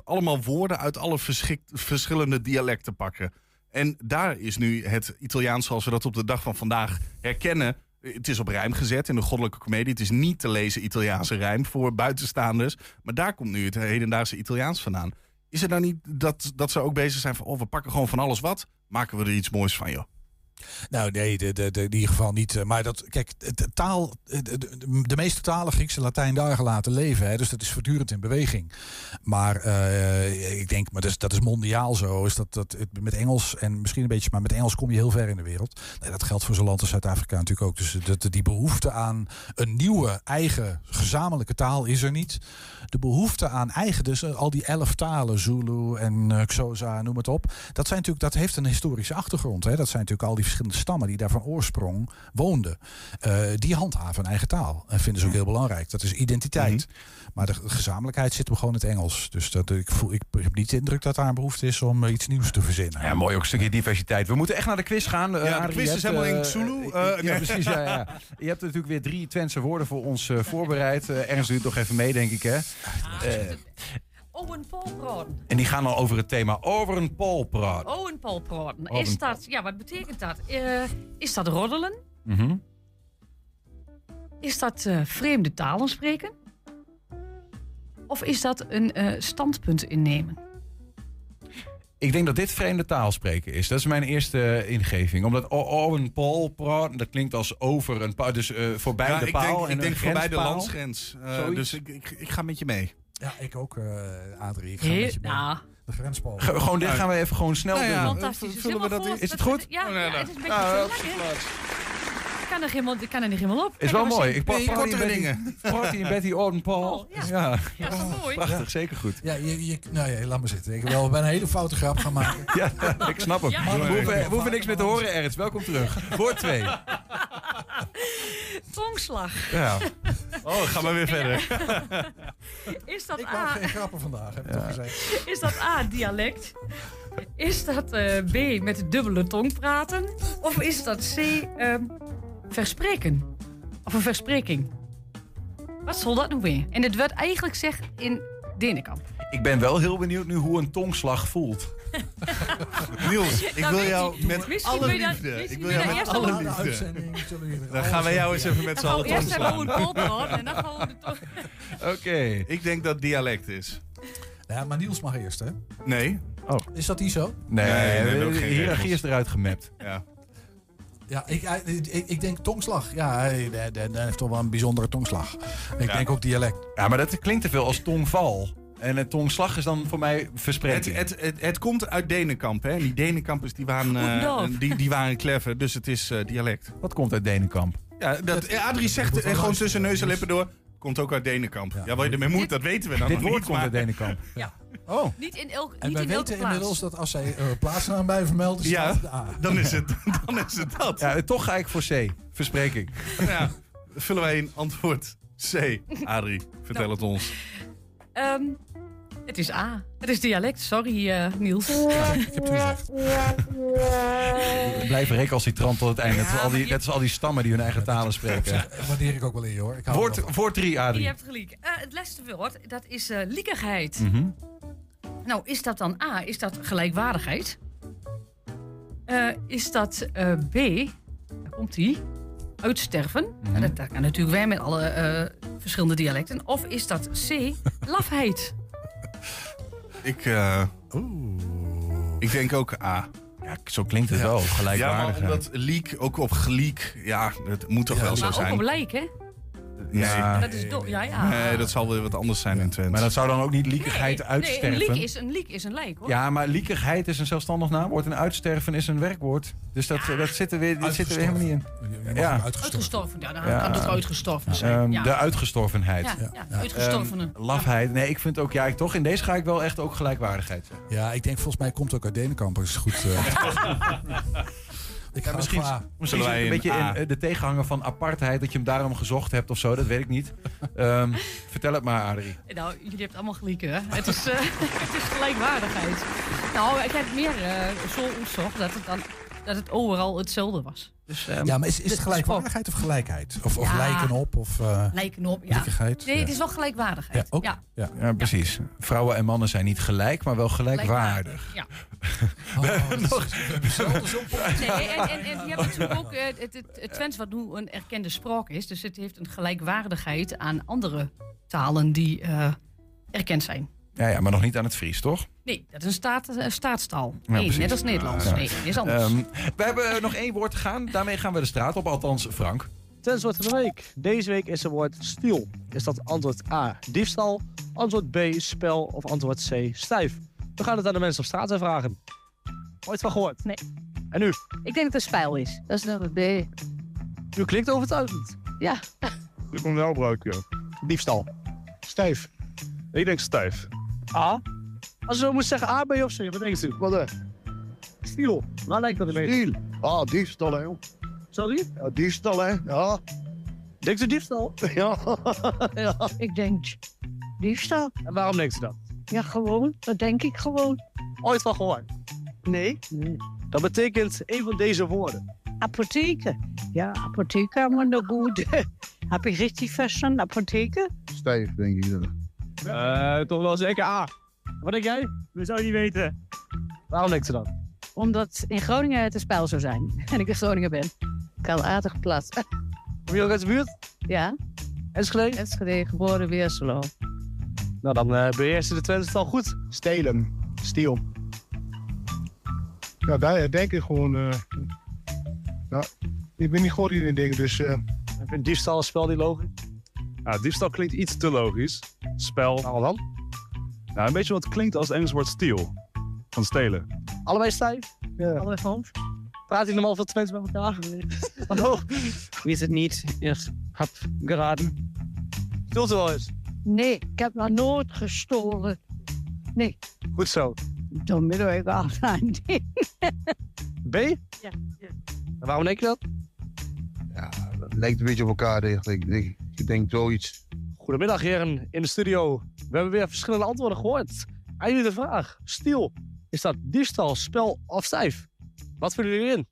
allemaal woorden uit alle verschillende dialecten pakken. En daar is nu het Italiaans zoals we dat op de dag van vandaag herkennen. Het is op rijm gezet in de goddelijke comedie. Het is niet te lezen Italiaanse rijm voor buitenstaanders. Maar daar komt nu het hedendaagse Italiaans vandaan. Is het nou niet dat, dat ze ook bezig zijn van... oh, we pakken gewoon van alles wat, maken we er iets moois van, joh? Nou, nee, in ieder geval niet. eh, Maar dat, kijk, de, taal, de, de, meeste talen, Grieks en Latijn, daar gelaten leven. Hè, dus dat is voortdurend in beweging. Maar eh, ik denk, maar dat is, dat is mondiaal zo, is dat, dat met Engels en misschien een beetje, maar met Engels kom je heel ver in de wereld. Nee, dat geldt voor zo'n land als Zuid-Afrika natuurlijk ook. Dus dat, die behoefte aan een nieuwe, eigen, gezamenlijke taal is er niet. De behoefte aan eigen, dus eh, al die elf talen, Zulu en eh, Xhosa, noem het op. Dat, zijn natuurlijk, dat heeft een historische achtergrond. Hè. Dat zijn natuurlijk al die verschillende stammen die daar van oorsprong woonden. Eh, die handhaven eigen taal. En vinden ze ook heel belangrijk. Dat is identiteit. Maar de gezamenlijkheid zit hem gewoon in het Engels. Dus dat, ik, voel, ik heb niet de indruk dat daar een behoefte is om eh, iets nieuws te verzinnen. Ja, mooi ook een stukje diversiteit. We moeten echt naar de quiz gaan. eh, de quiz is hebt, helemaal in eh, Zulu. eh, Eh, ja, nee. precies. Ja, ja. Je hebt natuurlijk weer drie Twentse woorden voor ons eh, voorbereid. Eh Ernst doet nog even mee, denk ik. Hè? Owen Paul praten. en die gaan al over het thema over een pol praten. Owen Paul praten. Owen Is dat, ja, wat betekent dat? Eh, is dat roddelen? Mhm. Is dat eh, vreemde talen spreken? Of is dat een eh, standpunt innemen? Ik denk dat dit vreemde taal spreken is. Dat is mijn eerste ingeving. Omdat Owen Paul praten, dat klinkt als over een paal. Dus eh, voorbij Ja, de ik paal. denk, en ik denk voorbij de landsgrens. Eh, dus ik, ik, ik ga met je mee. Ja, ik ook, eh Adrie. Ik ga Heel- met je mee. nou. De grenspaal. Ge- Gewoon dit gaan we even gewoon snel Nou ja, doen. Fantastisch. We dat Is het goed? Ja, Oh, nee, ja, nee. het is een beetje? Ik kan er, helemaal, ik kan er niet helemaal op. Is Kijk, wel mooi. een- Ik pa- Nee, party in kortere Betty- dingen. Party in Betty Owen Paul. Oh, ja. Ja, Ja, dat is mooi. prachtig. Zeker goed. Ja, je, je, nou ja, laat maar zitten. Ik wil bijna een hele foute grap gaan maken. Ja, ik snap hem. Ja. we, hoeven, we hoeven niks meer te horen, Ernst. Welkom terug. Woord 2. Tongslag. Ja. Oh, ga maar weer verder. Is dat, Ik A, maak geen grappen vandaag, heb ik toch gezegd. is dat A, dialect? Is dat eh, B, met de dubbele tong praten? Of is dat C, ehm, verspreken? Of een verspreking? Wat zal dat nu weer? En het werd eigenlijk gezegd in Denenkamp. Ik ben wel heel benieuwd nu hoe een tongslag voelt. Niels, ik wil jou met alle liefde. Ik wil jou met alle liefde. Dan gaan wij jou eens even met z'n allen we eerst en dan gaan we de tong... Oké. Ik denk dat dialect is. Ja, maar Niels mag eerst, hè? Nee. Is dat niet zo? Nee, Nee, nee, de- hiërarchie is eruit gemapt. Ja. Ja, ik, ik, ik denk tongslag. Ja, hij, hij- hij- hij heeft toch wel een bijzondere tongslag. Ik Ja. denk ook dialect. Ja, maar dat klinkt te veel als tongval. En het tongslag is dan voor mij Het, verspreking. het, het, het komt uit Denenkamp. Hè? En die Denenkampers die waren, eh, die, die waren clever, dus het is eh, dialect. Wat komt uit Denenkamp? Ja, dat, eh, Adrie zegt eh, wel gewoon tussen neus en lippen door. Komt ook uit Denenkamp. Ja, waar je ermee moet, dat weten we dan Dit woord niet. komt maar- uit Denenkamp. Ja. Oh. Niet in, elk, En niet wij in elke weten plaats. inmiddels dat als zij uh, plaatsnaam bij vermelden, Ja, staat de A. dan is het, dan is het dat. Ja, toch ga ik voor C. Verspreking. Ja, vullen wij in antwoord C. Adrie, vertel het ons. Ehm, het is A. Het is dialect. Sorry, eh, Niels. Ik heb het gezegd. Ik blijf recalcitrant tot het einde. net, als al die, net als al die stammen die hun eigen talen spreken. Dat waardeer ik ook wel in je hoor. Ik hou Woord, woord drie, Je Adrie. hebt gelijk. Eh, het laatste woord, dat is eh liekigheid. Mhm. Nou, is dat dan A? Is dat gelijkwaardigheid? Eh, is dat eh, B? Daar komt die. Uitsterven. Mhm. En dat, dat kan natuurlijk weer met alle eh, verschillende dialecten. Of is dat C? Lafheid. Ik, eh, ik denk ook A. Ja, zo klinkt het Ja. wel. Ja, maar Gelijkwaardigheid. omdat leak, ook op geliek, ja, het moet toch wel zo maar ook zijn. op lijk, hè? Nee, Dat is ja, ja. nee, dat zal weer wat anders zijn in Twente. Maar dat zou dan ook niet Nee, liekigheid nee, uitsterven? een liek is een liek is een lijk, hoor. Ja, maar liekigheid is een zelfstandig naamwoord en uitsterven is een werkwoord. Dus dat, dat zit er weer, zit er weer helemaal niet in. Ja. uitgestorven. Uitgestorven, ja, dan Ja. kan het ook uitgestorven zijn. Ehm, ja. De uitgestorvenheid. ja, ja, uitgestorvenen. Ehm, lafheid. Nee, ik vind ook, ja, ik, toch, in deze ga ik wel echt ook gelijkwaardigheid zeggen. Ja, ik denk volgens mij komt het ook uit Denenkamp. Dat is goed. eh. ik misschien misschien wij een beetje in, eh, de tegenhanger van apartheid, dat je hem daarom gezocht hebt of zo, dat weet ik niet. Ehm, vertel het maar, Adrie. Nou, jullie hebben allemaal gelijk, hè? Het is, eh, het is gelijkwaardigheid. Nou, ik heb meer eh, zo onderzocht dat het, dan, dat het overal hetzelfde was. Dus, ehm, Ja, maar is, is het gelijkwaardigheid of gelijkheid? Of, of Ja. lijken op? Of, eh, Lijken op, ja. Nee, Ja. het is wel gelijkwaardigheid. Ja, ook. Ja. Ja. Ja, precies. Vrouwen en mannen zijn niet gelijk, maar wel gelijkwaardig. Ja. Oh, we. Nee, en, en, en je hebt natuurlijk ook eh, het, het, het Twents wat nu een erkende spraak is. Dus het heeft een gelijkwaardigheid aan andere talen die eh, erkend zijn. Ja, ja, maar nog niet aan het Fries, toch? Nee, dat is een staat, staatstaal. Nee, net als Nederlands. Ja. Nee, is anders. Ehm, we hebben nog één woord te gaan. Daarmee gaan we de straat op, althans Frank. Ten woord van de week. Deze week is het woord stiel. Is dat antwoord A, diefstal, antwoord B, spel of antwoord C, stijf? We gaan het aan de mensen op straat vragen. Ooit van gehoord? Nee. En u? Ik denk dat het een spijl is. Dat is nummer B. U klinkt overtuigend. Ja. Ik kom wel gebruiken. Diefstal. Stijf. Ik denk stijf. A? Als u moet zeggen A, B of C, wat denkt u? Wat hè? Stiel. Waar lijkt dat een beetje? Stiel. Ah, diefstal hè. Sorry? Ja, diefstal hè. Ja. Denkt u diefstal? Ja. ja. Ik denk diefstal. En waarom denkt u dat? Ja, gewoon. Dat denk ik gewoon. Ooit van gehoord? Nee. Dat betekent een van deze woorden. Apotheken. Ja, apotheken, maar nog goed. Heb ik richtig verstaan? Apotheken? Stijf denk ik. dan. Eh, toch wel zeker A. Wat denk jij? We zouden niet weten. Waarom denkt u dat? Omdat in Groningen het een spijl zou zijn. En ik in Groningen ben. Kan aardig plat. Kom je ook uit de buurt? Ja. Enschede? Enschede, geboren Weerselo. Nou, dan eh beheersen de Twente het al goed. Stelen. Stiel. Ja, daar denk ik gewoon... eh nou, ik ben niet goed in die dingen, dus... eh Ik vind diefstal een spel die logisch. Ja, diefstal klinkt iets te logisch. Spel. Nou dan? Nou, een beetje wat klinkt als het Engels woord steal. Van stelen. Allebei stijf? Ja. Allebei van Praat je normaal veel Twents met elkaar? Hallo? Weet het niet. Ik heb geraden. Stilt u wel eens? Nee, ik heb nog nooit gestolen. Nee. Goed zo. Dan ben ik al aan B? Ja. En waarom denk je dat? Ja, dat lijkt een beetje op elkaar eigenlijk. Ik, ik, ik denk zoiets. Goedemiddag heren in de studio. We hebben weer verschillende antwoorden gehoord. Aan jullie de vraag. Stiel. Is dat diefstal, spel of stijf? Wat vinden jullie in?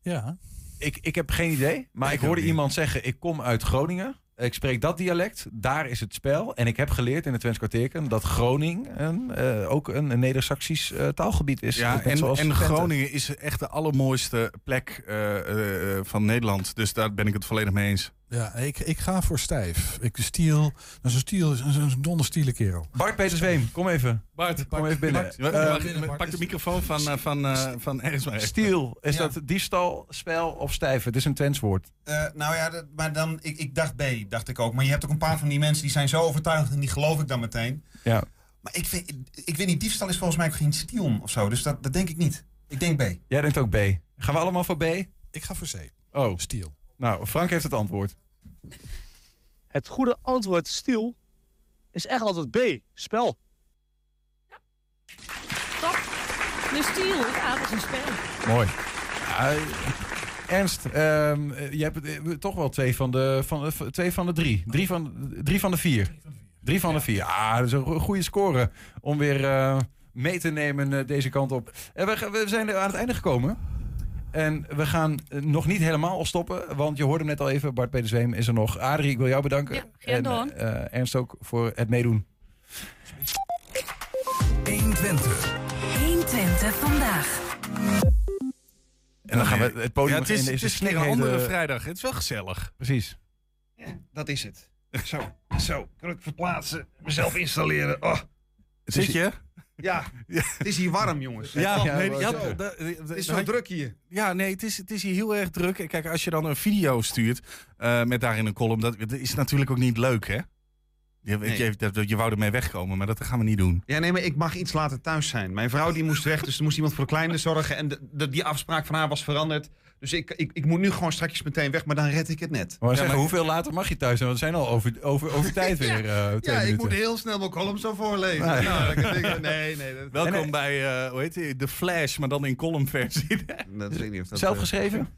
Ja. Ik, ik heb geen idee, maar ik, hoorde iemand zeggen: ik kom uit Groningen. Ik spreek dat dialect, daar is het spel. En ik heb geleerd in het Twents kwartierken dat Groningen eh, ook een, een Neder-Saxisch eh, taalgebied is. Ja, en, zoals en. Groningen is echt de allermooiste plek eh, eh, van Nederland. Dus daar ben ik het volledig mee eens. Ja, ik, ik ga voor stijf. Ik stiel, dat is een stiel, is een, donderstiele kerel. Bart Peter Zweem, kom even. Bart, kom even binnen. Bart, Eh, pak de microfoon van, eh, van, eh, van ergens. Stiel, is Ja. dat diefstal, spel of stijf? Het is een Twents woord. Eh, nou ja, dat- maar dan, ik, ik dacht B, dacht ik ook. Maar je hebt ook een paar van die mensen die zijn zo overtuigd en die geloof ik dan meteen. Ja. Maar ik weet, ik weet niet, diefstal is volgens mij ook geen stiel of zo. Dus dat, dat denk ik niet. Ik denk B. Jij denkt ook B. Gaan we allemaal voor B? Ik ga voor C. Oh. Stiel. Nou, Frank heeft het antwoord. Het goede antwoord stiel is echt altijd B. Spel. Top. De stiel, aard is een spel. Mooi. Ja, Ernst, ehm, eh, je hebt eh, toch wel twee van de, van, de- twee van de drie. Drie van, drie van de vier. Drie van de vier. Ah, dat is een go- goede score om weer eh, mee te nemen eh, deze kant op. En we, we zijn er aan het einde gekomen. En we gaan eh, nog niet helemaal stoppen, want je hoorde net al even, Bart Peter Zweem is er nog. Adrie, ik wil jou bedanken. Ja, en eh, Ernst ook voor het meedoen. 120. 120 vandaag. En dan gaan we het podium Ja, het is, in het is een andere vrijdag. Het is wel gezellig. Precies. Dat is het. Zo, zo. Kan ik verplaatsen, mezelf installeren. Oh. Zit je? Ja, het is hier warm, jongens. Ja, Oh, nee, zo. ja, da- da- het is zo druk hier. Ja, nee, het is, het is hier heel erg druk. Kijk, als je dan een video stuurt eh, met daarin een column, dat, dat is natuurlijk ook niet leuk, hè? Je, Nee. je, dat- je wou ermee wegkomen, maar dat gaan we niet doen. Ja, nee, maar ik mag iets later thuis zijn. Mijn vrouw die moest weg, dus er moest iemand voor de kleine zorgen. En de, de- die afspraak van haar was veranderd. Dus ik, ik, ik moet nu gewoon straks meteen weg, maar dan red ik het net. Maar Ja, zeggen, maar- hoeveel later mag je thuis zijn? Want we zijn al over, over, over tijd weer. eh, twee Ja, ik minuten. moet heel snel mijn column zo voorlezen. Nee. Nou, dan ik- nee, nee. Dat, Welkom bij, eh, hoe heet die? The Flash, maar dan in columnversie. dat weet ik niet of dat, Zelf eh, geschreven?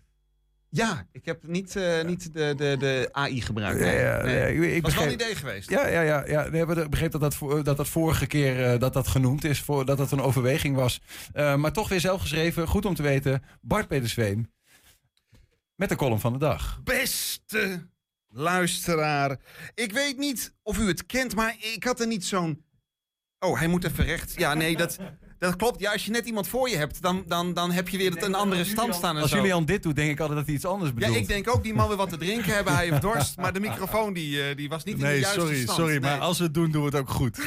Ja, ik heb niet, eh, niet de, de, de AI gebruikt. Ja, Nee, ja, nee. nee, ik- ik was wel een idee geweest. Ja, ja, ja. ja. We begreep dat dat, voor- dat dat vorige keer eh, dat dat genoemd is. Voor, dat dat een overweging was. Eh, maar toch weer zelf geschreven. Goed om te weten. Bart Peter Zweem. Met de column van de dag. Beste luisteraar. Ik weet niet of u het kent, maar ik had er niet zo'n... Oh, hij moet even recht. Ja, nee, dat, dat klopt. Ja, als je net iemand voor je hebt, dan, dan, dan heb je weer het een andere stand staan en Als zo. Julian dit doet, denk ik altijd dat hij iets anders Ja, bedoelt. ik denk ook, die man wil wat te drinken hebben, hij heeft dorst. Maar de microfoon die, eh, die was niet in de Nee, juiste sorry, stand. sorry. Maar Nee. als we het doen, doen we het ook goed.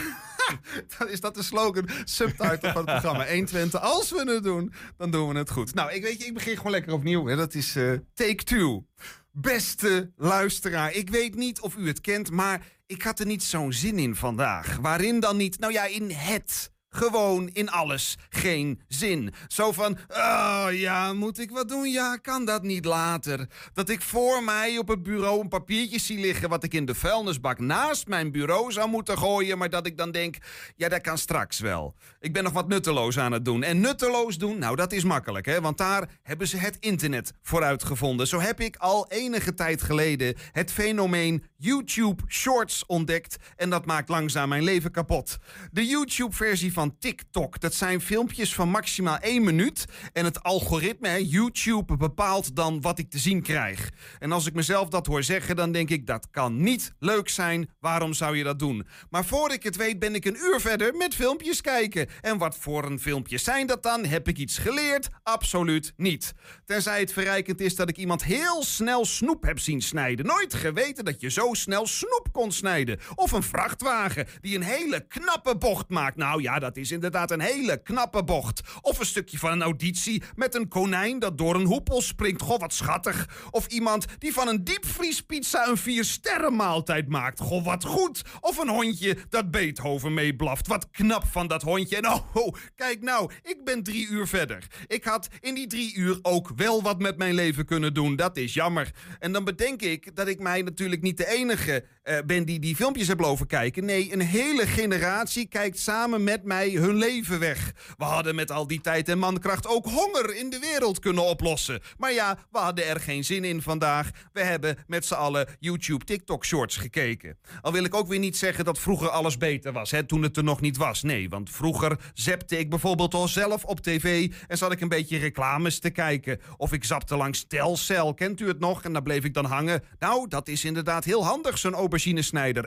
Dan is dat de slogan, subtitle van het programma. 120. Als we het doen, dan doen we het goed. Nou, ik weet je, ik begin gewoon lekker opnieuw. Hè. Dat is eh, take two. Beste luisteraar, ik weet niet of u het kent, maar ik had er niet zo'n zin in vandaag. Waarin dan niet? Nou ja, in het. Gewoon in alles. Geen zin. Zo van, oh ja, moet ik wat doen? Ja, kan dat niet later? Dat ik voor mij op het bureau een papiertje zie liggen... wat ik in de vuilnisbak naast mijn bureau zou moeten gooien... maar dat ik dan denk, ja, dat kan straks wel. Ik ben nog wat nutteloos aan het doen. En nutteloos doen, nou, dat is makkelijk, hè? Want daar hebben ze het internet voor uitgevonden. Zo heb ik al enige tijd geleden het fenomeen YouTube Shorts ontdekt... en dat maakt langzaam mijn leven kapot. De YouTube-versie van TikTok. Dat zijn filmpjes van maximaal één minuut. En het algoritme, hè, YouTube, bepaalt dan wat ik te zien krijg. En als ik mezelf dat hoor zeggen, dan denk ik dat kan niet leuk zijn. Waarom zou je dat doen? Maar voor ik het weet, ben ik een uur verder met filmpjes kijken. En wat voor een filmpjes zijn dat dan? Heb ik iets geleerd? Absoluut niet. Tenzij het verrijkend is dat ik iemand heel snel snoep heb zien snijden. Nooit geweten dat je zo snel snoep kon snijden. Of een vrachtwagen die een hele knappe bocht maakt. Nou ja, dat is inderdaad een hele knappe bocht. Of een stukje van een auditie met een konijn dat door een hoepel springt. Goh, wat schattig. Of iemand die van een diepvriespizza een vier sterren maaltijd maakt. Goh, wat goed. Of een hondje dat Beethoven meeblaft. Wat knap van dat hondje. En oh, oh, kijk nou, ik ben drie uur verder. Ik had in die drie uur ook wel wat met mijn leven kunnen doen. Dat is jammer. En dan bedenk ik dat ik mij natuurlijk niet de enige eh, ben die die filmpjes heb lopen kijken. Nee, een hele generatie kijkt samen met mij hun leven weg. We hadden met al die tijd en mankracht ook honger in de wereld kunnen oplossen. Maar ja, we hadden er geen zin in vandaag. We hebben met z'n allen YouTube TikTok shorts gekeken. Al wil ik ook weer niet zeggen dat vroeger alles beter was, hè, toen het er nog niet was. Nee, want vroeger zepte ik bijvoorbeeld al zelf op tv en zat ik een beetje reclames te kijken. Of ik zapte langs Telcel, kent u het nog? En daar bleef ik dan hangen. Nou, dat is inderdaad heel handig, zo'n aubergine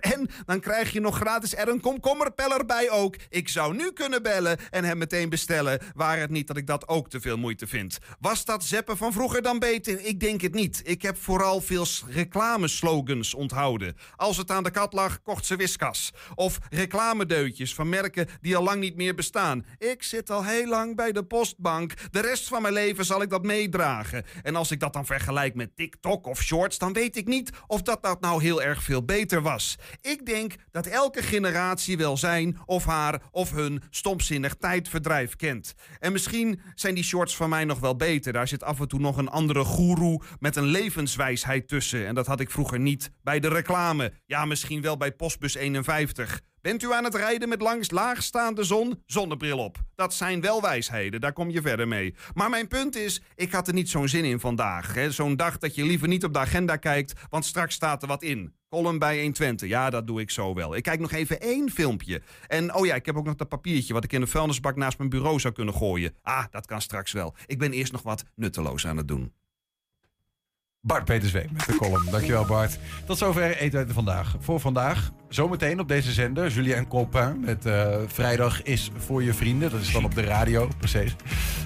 En dan krijg je nog gratis er een komkommerpeller bij ook. Ik zou nu kunnen bellen en hem meteen bestellen. Waar het niet dat ik dat ook te veel moeite vind. Was dat zeppen van vroeger dan beter? Ik denk het niet. Ik heb vooral veel reclameslogans onthouden. Als het aan de kat lag, kocht ze Whiskas. Of reclamedeutjes van merken die al lang niet meer bestaan. Ik zit al heel lang bij de postbank. De rest van mijn leven zal ik dat meedragen. En als ik dat dan vergelijk met TikTok of Shorts, dan weet ik niet of dat, dat nou heel erg veel beter was. Ik denk dat elke generatie wel zijn of haar of hun stomzinnig tijdverdrijf kent. En misschien zijn die shorts van mij nog wel beter. Daar zit af en toe nog een andere goeroe met een levenswijsheid tussen. En dat had ik vroeger niet bij de reclame. Ja, misschien wel bij Postbus 51. Bent u aan het rijden met langs laagstaande zon? Zonnebril op. Dat zijn wel wijsheden, daar kom je verder mee. Maar mijn punt is, ik had er niet zo'n zin in vandaag. Zo'n dag dat je liever niet op de agenda kijkt, want straks staat er wat in. Column bij 120, ja, dat doe ik zo wel. Ik kijk nog even één filmpje. En oh ja, ik heb ook nog dat papiertje wat ik in een vuilnisbak naast mijn bureau zou kunnen gooien. Ah, dat kan straks wel. Ik ben eerst nog wat nutteloos aan het doen. Bart Peterswee met de column. Dankjewel Bart. Tot zover eten vandaag. Voor vandaag, zometeen op deze zender, Julien Colpin met eh, Vrijdag is voor je vrienden. Dat is dan op de radio, precies.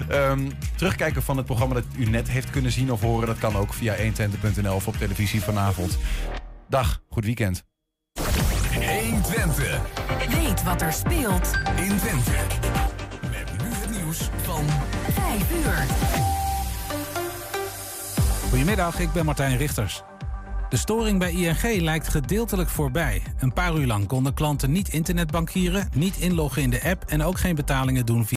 Ehm, terugkijken van het programma dat u net heeft kunnen zien of horen, dat kan ook via 120.nl of op televisie vanavond. Dag, goed weekend. 120. Weet wat er speelt in Twente. Met nu het nieuws van 5 uur. Goedemiddag, ik ben Martijn Richters. De storing bij ING lijkt gedeeltelijk voorbij. Een paar uur lang konden klanten niet internetbankieren, niet inloggen in de app en ook geen betalingen doen via